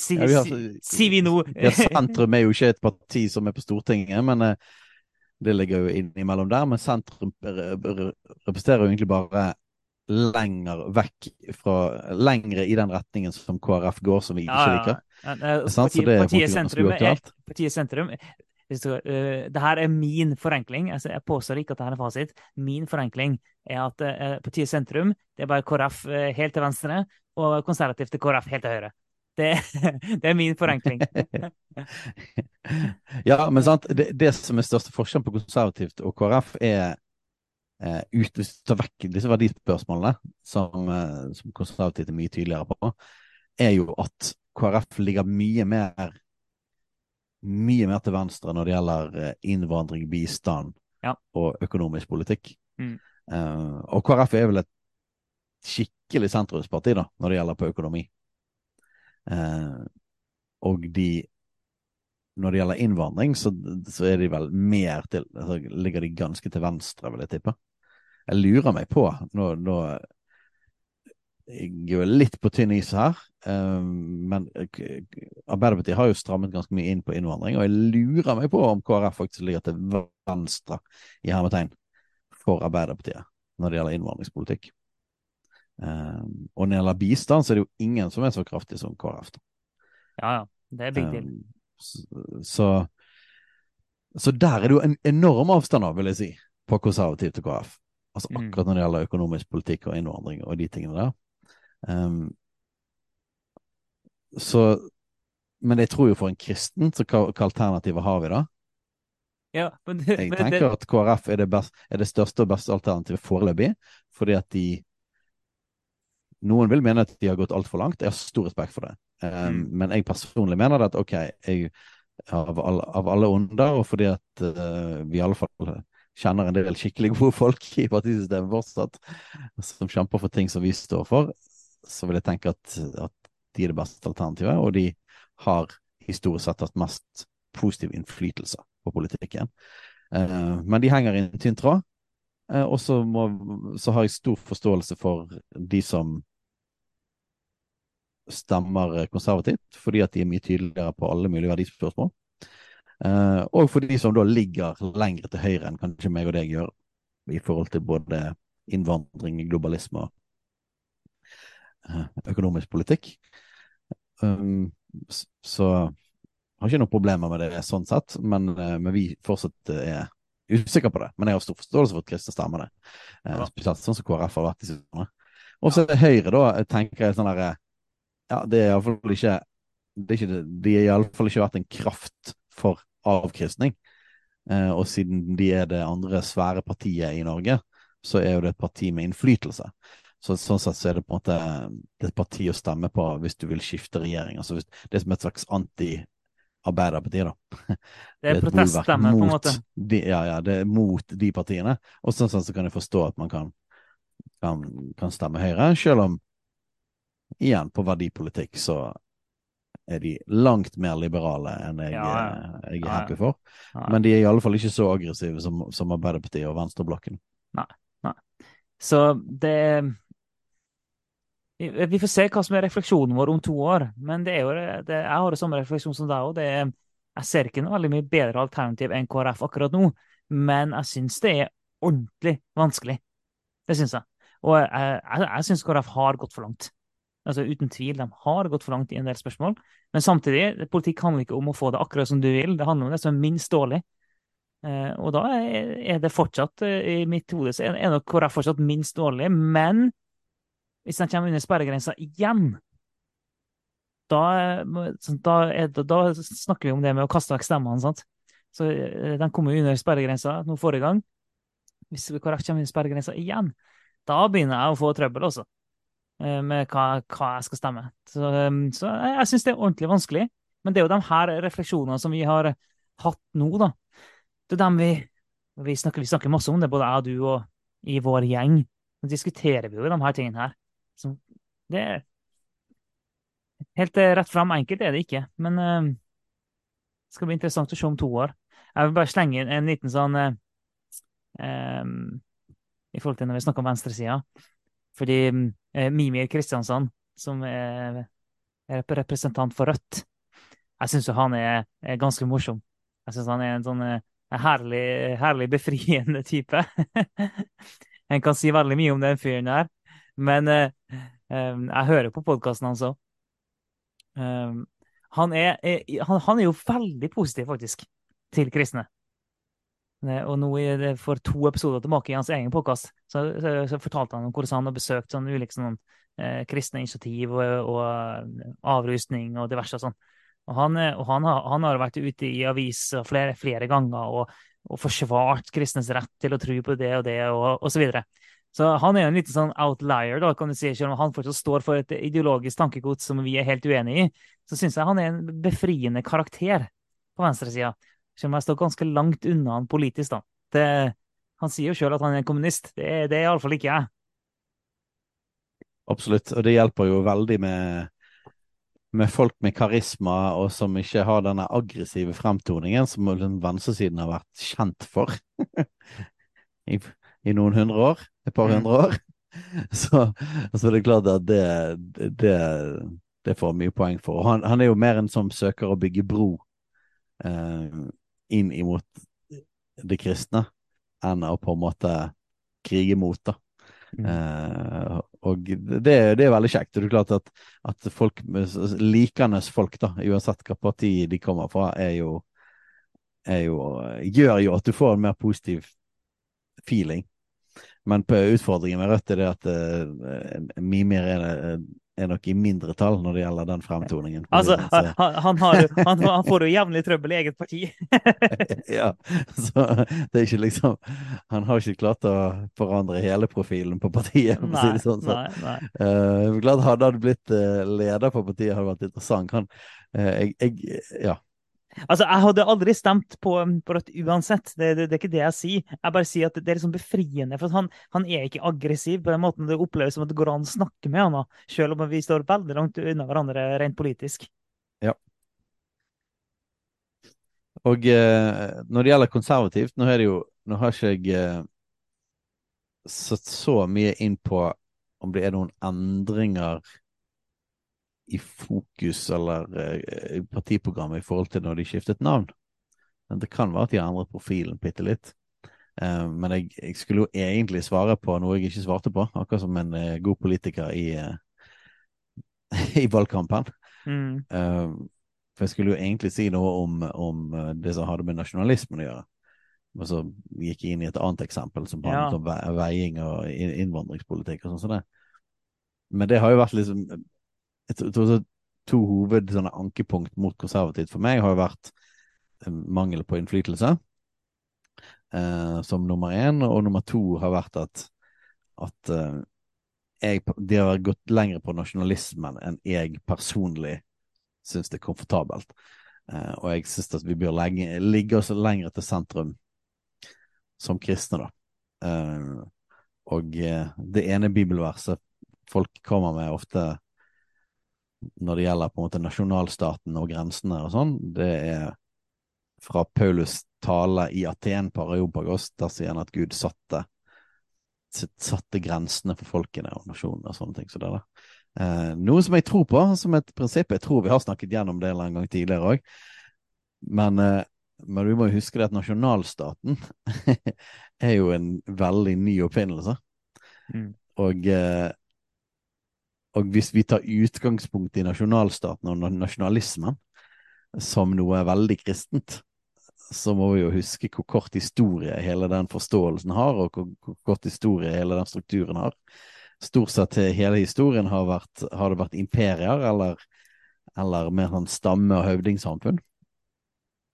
Speaker 1: si,
Speaker 2: Ja, har-
Speaker 1: si, vi nå
Speaker 2: Ja, Sentrum er jo ikke et parti som er på Stortinget, men eh, det ligger jo innimellom der. Men sentrum re- re- representerer jo egentlig bare lenger vekk fra Lengre i den retningen som KrF går, som vi ikke
Speaker 1: Ja, ja,
Speaker 2: liker.
Speaker 1: ja. Eh, Partiet,
Speaker 2: er
Speaker 1: partiet sentrum er, partiet sentrum eh, det her er min forenkling. Altså, jeg påstår ikke at det her er fasit. Min forenkling er at eh, partiet sentrum det er bare KrF eh, helt til venstre og konservativt til KrF helt til høyre. Det, det er min forenkling.
Speaker 2: ja, men sant, det, det som er største forskjellen på konservativt og KrF, er eh, ut, hvis du tar vekk disse verdispørsmålene, som, eh, som konservativt er mye tydeligere på, er jo at KrF ligger mye mer mye mer til venstre når det gjelder eh, innvandring, bistand
Speaker 1: Ja.
Speaker 2: og økonomisk politikk.
Speaker 1: Mm.
Speaker 2: Eh, og KrF er vel et skikkelig sentrumsparti da, når det gjelder på økonomi. Eh, og de når det gjelder innvandring, så, så er de vel mer til altså, Ligger de ganske til venstre, vil jeg tippe. Jeg lurer meg på Nå, nå jeg er litt på tynn is her, eh, men Arbeiderpartiet har jo strammet ganske mye inn på innvandring, og jeg lurer meg på om KrF faktisk ligger til venstre i hermetegn for Arbeiderpartiet når det gjelder innvandringspolitikk. Eh, og når det gjelder bistand, så er det jo ingen som er så kraftig som KrF.
Speaker 1: Ja, ja. Det er big deal.
Speaker 2: Um, Så, så der er det jo en enorm avstand, da, vil jeg si, på konservativ til KrF. Altså
Speaker 1: Mm.
Speaker 2: akkurat når det gjelder økonomisk politikk og innvandring og de tingene der. Um, så Men jeg tror jo for en kristen, så hva, hva alternativer har vi da?
Speaker 1: Ja, men,
Speaker 2: Jeg tenker at KrF er det, best, er det største og beste alternativet foreløpig, fordi at de Noen vil mene at de har gått altfor langt. Jeg har stor respekt for det. Um,
Speaker 1: Mm.
Speaker 2: Men jeg personlig mener at ok, jeg, av, alle, av alle onder, og fordi at uh, vi i alle fall kjenner en del skikkelig gode folk i partisystemet fortsatt, som kjemper for ting som vi står for, så vil jeg tenke at, at de er det beste alternativet, og de har historisk sett hatt mest positiv innflytelse på politikken. Uh, men de henger i en tynn tråd. Eh, og så, har jeg stor forståelse for de som stemmer konservativt, fordi at de er mye tydeligere på alle mulige verdispørsmål. Eh, og for de som da ligger lenger til høyre enn kanskje meg og deg gjør, i forhold til både innvandring, globalisme og eh, økonomisk politikk. Um, så har ikke noen problemer med det sånn sett, men, men vi fortsatt er usikker på det, men jeg har stor forståelse for at kristne stemmer det. Eh, spesielt sånn som KrF har vært i siste Og så Høyre, da, tenker jeg sånn derre Ja, det er iallfall ikke det er ikke, De har iallfall ikke vært en kraft for avkristning. Eh, og siden de er det andre svære partiet i Norge, så er jo det et parti med innflytelse. Så Sånn sett så er det på en måte det er et parti å stemme på hvis du vil skifte regjering. Altså hvis, det er som et slags anti-Arbeiderparti, da.
Speaker 1: Det er
Speaker 2: er
Speaker 1: proteststemme, på en måte.
Speaker 2: De, ja, ja, det er mot de partiene. Og sånn sett så kan jeg forstå at man kan, kan, kan stemme Høyre, selv om igjen, på verdipolitikk så er de langt mer liberale enn jeg,
Speaker 1: Ja, ja.
Speaker 2: eh, jeg er happy for. Men de er i alle fall ikke så aggressive som, som Arbeiderpartiet og venstreblokken. Nei, nei.
Speaker 1: Så det Vi får se hva som er refleksjonen vår om to år. Men det er jo, det, jeg har det samme refleksjon som deg òg. Jeg ser ikke noe veldig mye bedre alternativ enn KrF akkurat nå. Men jeg syns det er ordentlig vanskelig. Det syns jeg. Og jeg, jeg, jeg syns KrF har gått for langt. Altså Uten tvil, de har gått for langt i en del spørsmål. Men samtidig, politikk handler ikke om å få det akkurat som du vil. Det handler om det som er minst dårlig. Eh, og da er det fortsatt, eh, i mitt hode, så er nok KrF fortsatt minst dårlig. Men hvis de kommer under sperregrensa igjen, da, da, er, da snakker vi om det med å kaste vekk stemmene. sant? Så eh, De kom jo under sperregrensa nå forrige gang. Hvis KrF kommer under sperregrensa igjen, da begynner jeg å få trøbbel også. eh, Med hva, hva jeg skal stemme. Så, eh, så jeg syns det er ordentlig vanskelig. Men det er jo de her refleksjonene som vi har hatt nå, da. Det er dem vi vi snakker, vi snakker masse om det, både jeg og du og i vår gjeng. Så diskuterer vi jo de her tingene her. Så det er Helt eh, rett fram enkelt er det ikke, men eh, det skal bli interessant å se om to år. Jeg vil bare slenge inn en liten sånn eh, em, I forhold til når vi snakker om venstresida. Fordi eh, Mimir Kristiansand, som er, representant for Rødt, jeg syns jo han er, er ganske morsom. Jeg syns han er en sånn eh, en herlig, herlig befriende type. En kan si veldig mye om den fyren der, men eh, jeg hører på podkasten hans òg. Um, han, er, er, han, han er jo veldig positiv, faktisk, til kristne. Eh, Og nå for to episoder tilbake i hans egen podkast så, så, så fortalte han om hvordan han har besøkt sånn ulike sånn, eh, kristne initiativ og, og avrustning og diverse og sånn. Og han, eh, og han, har, han har vært ute i aviser flere, flere ganger og, og forsvart kristnes rett til å tro på det og det, og, og så. Så han er jo en liten sånn outlier, da, kan du si, selv om han fortsatt står for et ideologisk tankegods som vi er helt uenig i. Så syns jeg han er en befriende karakter på venstresida. Selv om jeg står ganske langt unna han politisk, da. Det, han sier jo sjøl at han er kommunist. Det, det er iallfall ikke jeg.
Speaker 2: Absolutt. Og det hjelper jo veldig med, med folk med karisma, og som ikke har denne aggressive fremtoningen som venstresiden har vært kjent for I, i noen hundre år. Et par
Speaker 1: Mm.
Speaker 2: hundre år. Så, så det er klart at det, det, det får mye poeng for. Han, han er jo mer en som søker å bygge bro eh, inn imot det kristne, enn å på en måte krige mot, da. Eh, og det, det er veldig kjekt. Det er klart at, at folk, likende folk, da, uansett hva parti de kommer fra, er jo, er jo gjør jo at du får en mer positiv feeling. Men på utfordringen med Rødt er det at uh, Mimir er, er nok i mindretall når det gjelder den fremtoningen.
Speaker 1: Altså, han, han, har, han, han får jo jevnlig trøbbel i eget parti.
Speaker 2: ja, så det er ikke liksom Han har ikke klart å forandre hele profilen på partiet, for å si det sånn. Så.
Speaker 1: nei, nei.
Speaker 2: Uh, glad hadde han blitt eh, leder på partiet, hadde vært interessant. Han, uh, jeg, jeg, ja.
Speaker 1: Altså, jeg hadde aldri stemt på, på Rødt uansett. Det, det, det er ikke det jeg sier. Jeg bare sier at det er liksom befriende. For han, han er ikke aggressiv på den måten det oppleves som at det går an å snakke med han, da, selv om vi står veldig langt unna hverandre rent politisk. Ja.
Speaker 2: Og eh, når det gjelder konservativt, nå er det jo Nå har ikke jeg eh, satt så mye inn på om det er noen endringer i fokus eller eh, i partiprogrammet i forhold til når de skiftet navn. Men det kan være at de har endret profilen bitte litt. Eh, men jeg, jeg skulle jo egentlig svare på noe jeg ikke svarte på, akkurat som en eh, god politiker i, i valgkampen.
Speaker 1: Mm.
Speaker 2: For jeg skulle jo egentlig si noe om, om det som hadde med nasjonalismen å gjøre. Og så gikk jeg inn i et annet eksempel som
Speaker 1: Ja.
Speaker 2: om ve- veiing og innvandringspolitikk og sånn som det. Men det har jo vært liksom Jeg tror- to hoved sånne ankepunkt mot konservativt for meg har jo vært eh, mangel på innflytelse eh, som nummer én, og nummer to har vært at, at eh, jeg, de har gått lenger på nasjonalismen enn jeg personlig syns det er komfortabelt. Eh, og jeg syns at vi bør legge, ligge oss lenger til sentrum som kristne, da. Eh, og eh, det ene bibelverset folk kommer med ofte når det gjelder på en måte nasjonalstaten og grensene og sånn, det er fra Paulus tale i Aten på Areopagos. Der sier han at Gud satte, satte grensene for folkene og nasjonene og sånne ting. Så det, da. Eh, noe som jeg tror på som et prinsipp. Jeg tror vi har snakket gjennom det en gang tidligere òg. Men, eh, men vi må jo huske det at nasjonalstaten er jo en veldig ny oppfinnelse.
Speaker 1: Mm.
Speaker 2: Og, eh, og hvis vi tar utgangspunkt i nasjonalstaten og nasjonalismen som noe veldig kristent, så må vi jo huske hvor kort historie hele den forståelsen har, og hvor, kort historie hele den strukturen har. Stort sett hele historien har, vært, har det vært imperier, eller, eller mer sånn stamme- og høvdingsamfunn.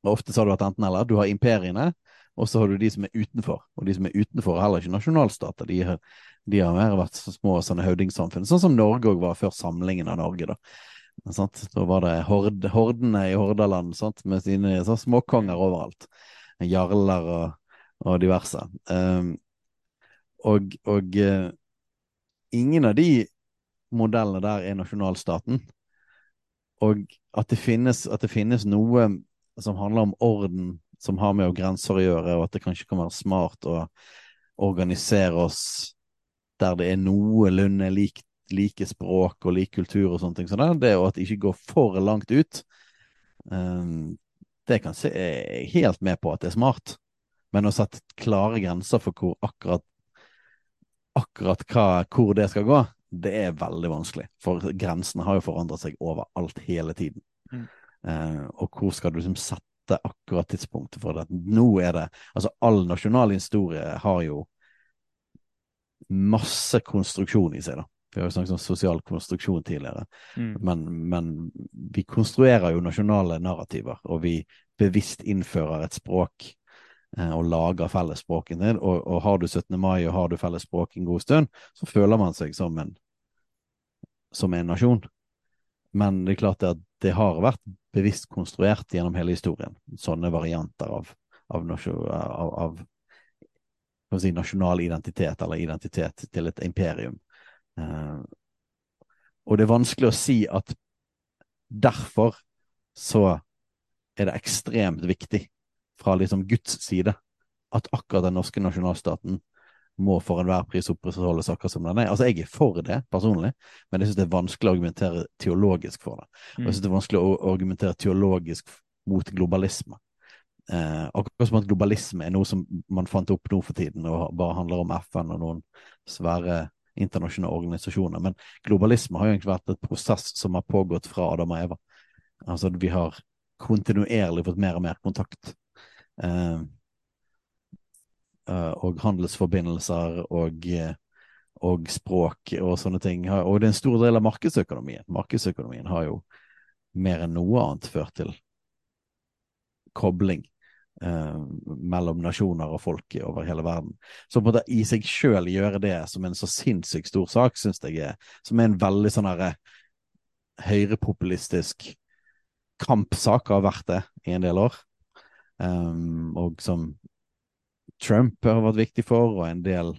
Speaker 2: Ofte så har det vært enten eller. Du har imperiene, og så har du de som er utenfor. Og de som er utenfor, er heller ikke nasjonalstater. De har, de har mer vært så små sånne høvdingsamfunn, sånn som Norge òg var før samlingen av Norge. Da sant? Da var det hord, hordene i Hordaland sant? med sine så, småkonger overalt. Jarler og, og diverse. Um, og og uh, ingen av de modellene der er nasjonalstaten. Og at det finnes, at det finnes noe som handler om orden, som har med grenser å gjøre, og at det kanskje kan være smart å organisere oss der det er noenlunde lik, like språk og lik kultur og sånne ting Så det, er og at det ikke går for langt ut, um, det kan se, jeg er helt med på at det er smart. Men å sette klare grenser for hvor akkurat akkurat hva, hvor det skal gå, det er veldig vanskelig. For grensene har jo forandret seg overalt hele tiden.
Speaker 1: Mm.
Speaker 2: Uh, og hvor skal du liksom sette akkurat tidspunktet for det? Nå er det Altså, all nasjonal historie har jo masse konstruksjon i seg, da. Vi har jo snakket om sosial konstruksjon tidligere.
Speaker 1: Mm.
Speaker 2: Men, men vi konstruerer jo nasjonale narrativer, og vi bevisst innfører et språk eh, og lager fellesspråken din. Og, og har du 17. mai og har du fellesspråk en god stund, så føler man seg som en, som en nasjon. Men det er klart at det har vært bevisst konstruert gjennom hele historien, sånne varianter av, av, av, av si, nasjonal identitet, eller identitet til et imperium. Eh, og det er vanskelig å si at derfor så er det ekstremt viktig fra liksom Guds side at akkurat den norske nasjonalstaten må for enhver pris opprettholdes akkurat som den er. Altså, jeg er for det personlig, men jeg syns det er vanskelig å argumentere teologisk for det. Og jeg syns det er vanskelig å argumentere teologisk mot globalisme. Eh, akkurat som at globalisme er noe som man fant opp nå for tiden, og bare handler om FN og noen svære internasjonale organisasjoner. Men globalisme har jo egentlig vært et prosess som har pågått fra Adam og Eva. Altså vi har kontinuerlig fått mer og mer kontakt. Eh, eh, og handelsforbindelser og, eh, og språk og sånne ting. Og det er en stor del av markedsøkonomien. Markedsøkonomien har jo mer enn noe annet ført til kobling eh, mellom nasjoner og folk over hele verden. Så på en i seg sjøl gjøre det som en så sinnssykt stor sak, syns jeg er Som er en veldig sånn herre høyrepopulistisk kampsak, har vært det i en del år. Um, og som Trump har vært viktig for, og en del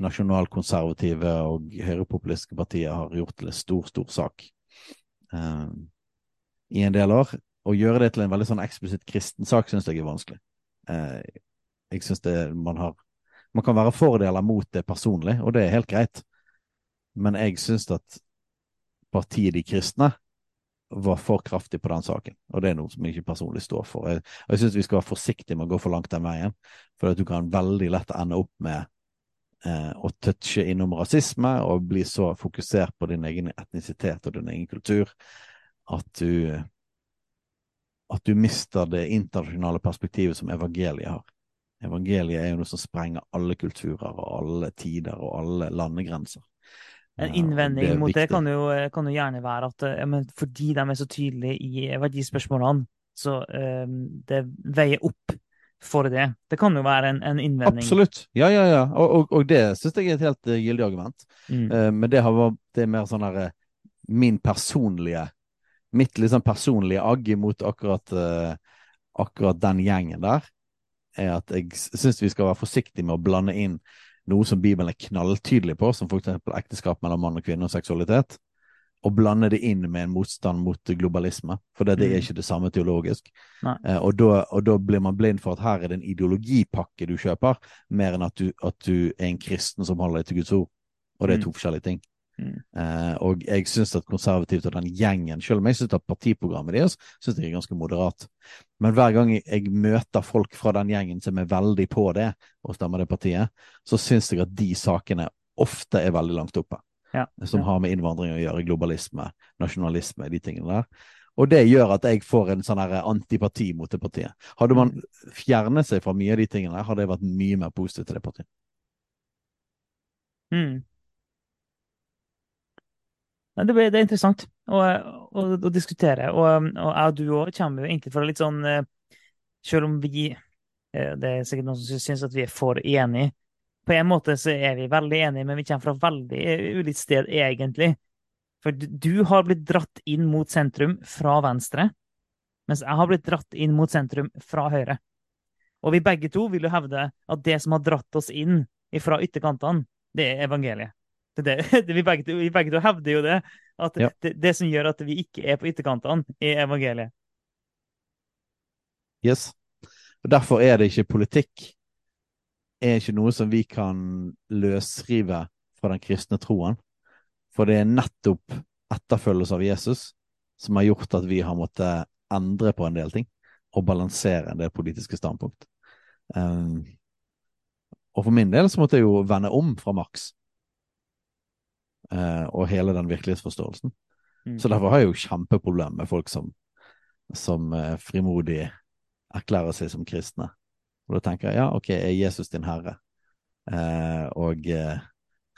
Speaker 2: nasjonalkonservative og høyrepopulistiske partier har gjort til en stor, stor sak uh, i en del år. Å gjøre det til en veldig sånn eksplisitt kristen sak syns jeg er vanskelig. Uh, jeg syns man har Man kan være for det eller mot det personlig, og det er helt greit, men jeg syns at partiet De kristne var for kraftig på den saken, og det er noe som jeg ikke personlig står for. Jeg, jeg syns vi skal være forsiktige med å gå for langt den veien, for at du kan veldig lett ende opp med eh, å touche innom rasisme og bli så fokusert på din egen etnisitet og din egen kultur at du at du mister det internasjonale perspektivet som evangeliet har. Evangeliet er jo noe som sprenger alle kulturer og alle tider og alle landegrenser.
Speaker 1: En innvending
Speaker 2: det
Speaker 1: mot det
Speaker 2: viktig.
Speaker 1: kan jo, kan jo gjerne være at ja, men fordi de er så tydelige i verdispørsmålene, så um, det veier opp for det. Det kan jo være en, en innvending.
Speaker 2: Absolutt. Ja, ja, ja. Og, og, og det syns jeg er et helt uh, gyldig argument.
Speaker 1: Mm.
Speaker 2: Uh, men det, har, det er mer sånn her eh, min personlige Mitt liksom personlige agg mot akkurat, akkurat den gjengen der, er at jeg syns vi skal være forsiktige med å blande inn noe som Bibelen er knalltydelig på, som f.eks. ekteskap mellom mann og kvinne og seksualitet, og blande det inn med en motstand mot globalisme. For det, det er
Speaker 1: Mm.
Speaker 2: ikke det samme teologisk. Eh, og, da, og da blir man blind for at her er det en ideologipakke du kjøper, mer enn at du, at du er en kristen som holder deg til Guds ord. Og det er
Speaker 1: Mm.
Speaker 2: to forskjellige ting.
Speaker 1: Mm.
Speaker 2: Eh, og jeg syns at konservativt og den gjengen, selv om jeg syns at partiprogrammet deres synes jeg er ganske moderat, men hver gang jeg, møter folk fra den gjengen som er veldig på det, og stemmer det partiet, så syns jeg at de sakene ofte er veldig langt oppe.
Speaker 1: Ja,
Speaker 2: Som har med innvandring å gjøre, globalisme, nasjonalisme, de tingene der. Og det gjør at jeg får en sånn antipati mot det partiet. Hadde man fjernet seg fra mye av de tingene, der, hadde jeg vært mye mer positiv til det partiet.
Speaker 1: Mm. Det, det er interessant å, å, å diskutere. Og, og jeg og du òg kommer jo egentlig fra litt sånn eh, Selv om vi eh, Det er sikkert noen som syns at vi er for enige. På en måte så er vi veldig enige, men vi kommer fra veldig eh, ulikt sted, egentlig. For du har blitt dratt inn mot sentrum fra venstre, mens jeg har blitt dratt inn mot sentrum fra høyre. Og vi begge to vil jo hevde at det som har dratt oss inn fra ytterkantene, det er evangeliet. Det, det, vi, begge vi begge to hevder jo det. At
Speaker 2: Ja.
Speaker 1: det, det som gjør at vi ikke er på ytterkantene, er evangeliet.
Speaker 2: Yes. Og derfor er det ikke politikk er ikke noe som vi kan løsrive fra den kristne troen. For det er nettopp etterfølgelse av Jesus som har gjort at vi har måttet endre på en del ting og balansere en del politiske standpunkt. Um, og for min del så måtte jeg jo vende om fra Marx og hele den virkelighetsforståelsen.
Speaker 1: Mm.
Speaker 2: Så derfor har jeg jo kjempeproblem med folk som, som eh, frimodig erklærer seg som kristne. Og da tenker jeg ja, ok, er Jesus din herre? Eh, og eh,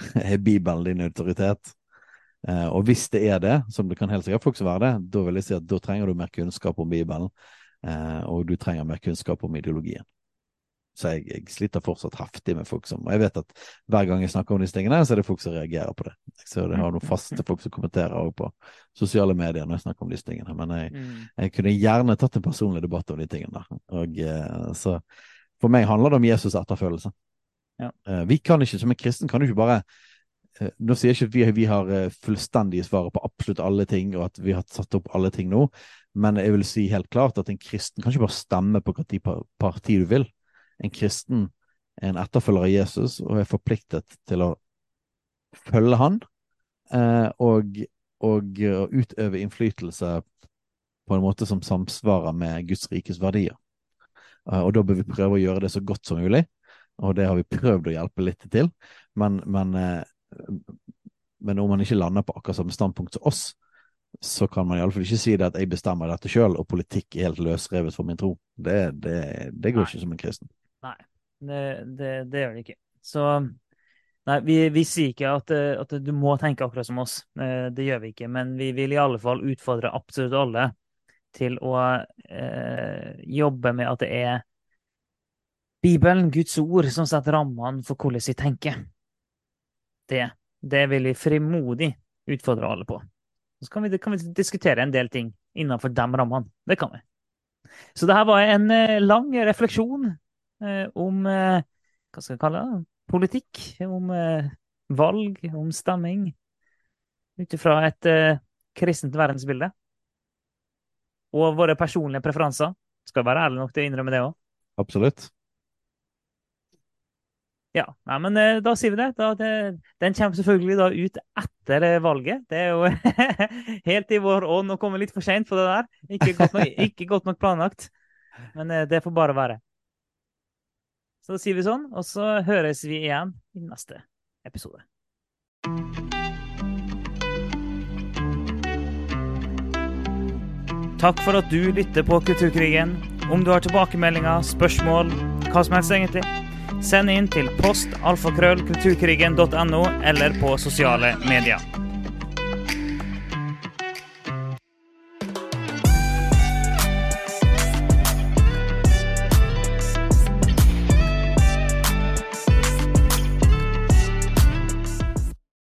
Speaker 2: er Bibelen din autoritet? Eh, og hvis det er det, som det kan helt sikkert folk som være det, da vil jeg si at da trenger du mer kunnskap om Bibelen, eh, og du trenger mer kunnskap om ideologien. Så jeg, jeg sliter fortsatt heftig med folk som Og jeg vet at hver gang jeg snakker om disse tingene, så er det folk som reagerer på det. Så jeg har noen faste folk som kommenterer også på sosiale medier når jeg snakker om disse tingene. Men jeg,
Speaker 1: Mm.
Speaker 2: jeg kunne gjerne tatt en personlig debatt om de tingene. Og, eh, så for meg handler det om Jesus' etterfølelse.
Speaker 1: Ja.
Speaker 2: Eh, vi kan ikke, som en kristen, kan du ikke bare eh, Nå sier jeg ikke at vi, vi har fullstendige svaret på absolutt alle ting, og at vi har satt opp alle ting nå, men jeg vil si helt klart at en kristen kan ikke bare stemme på hvilket pa- parti du vil. En kristen er en etterfølger av Jesus og er forpliktet til å følge han eh, og, og utøve innflytelse på en måte som samsvarer med Guds rikes verdier. Eh, og da bør vi prøve å gjøre det så godt som mulig, og det har vi prøvd å hjelpe litt til. Men, men, eh, men om man ikke lander på akkurat samme standpunkt som oss, så kan man iallfall ikke si det at jeg bestemmer dette sjøl, og politikk er helt løsrevet for min tro. Det, det, det går
Speaker 1: Nei.
Speaker 2: ikke som en kristen.
Speaker 1: Nei, det, det, det gjør det ikke. Så nei, vi, vi sier ikke at, eh, at du må tenke akkurat som oss. Eh, Det gjør vi ikke. Men vi vil i alle fall utfordre absolutt alle til å eh, jobbe med at det er Bibelen, Guds ord, som setter rammene for hvordan vi tenker. Det, det vil vi frimodig utfordre alle på. Så kan vi, kan vi diskutere en del ting innenfor de rammene. Det kan vi. Så det her var en eh, lang refleksjon om eh, hva skal jeg kalle det? Politikk, om eh, valg, om stemming. Ut ifra et eh, kristent verdensbilde. Og våre personlige preferanser. Skal være ærlig nok til å innrømme det òg.
Speaker 2: Absolutt.
Speaker 1: Ja, nei, men eh, da sier vi det. Da, det. Den kommer selvfølgelig da ut etter eh, valget. Det er jo helt i vår ånd å komme litt for seint på det der. Ikke godt nok, ikke godt nok planlagt. Men eh, det får bare være. Så da sier vi sånn, og så høres vi igjen i neste episode. Takk for at du lytter på Kulturkrigen. Om du har tilbakemeldinger, spørsmål, hva som helst, egentlig. Send inn til postalfakrøllkulturkrigen.no eller på sosiale medier.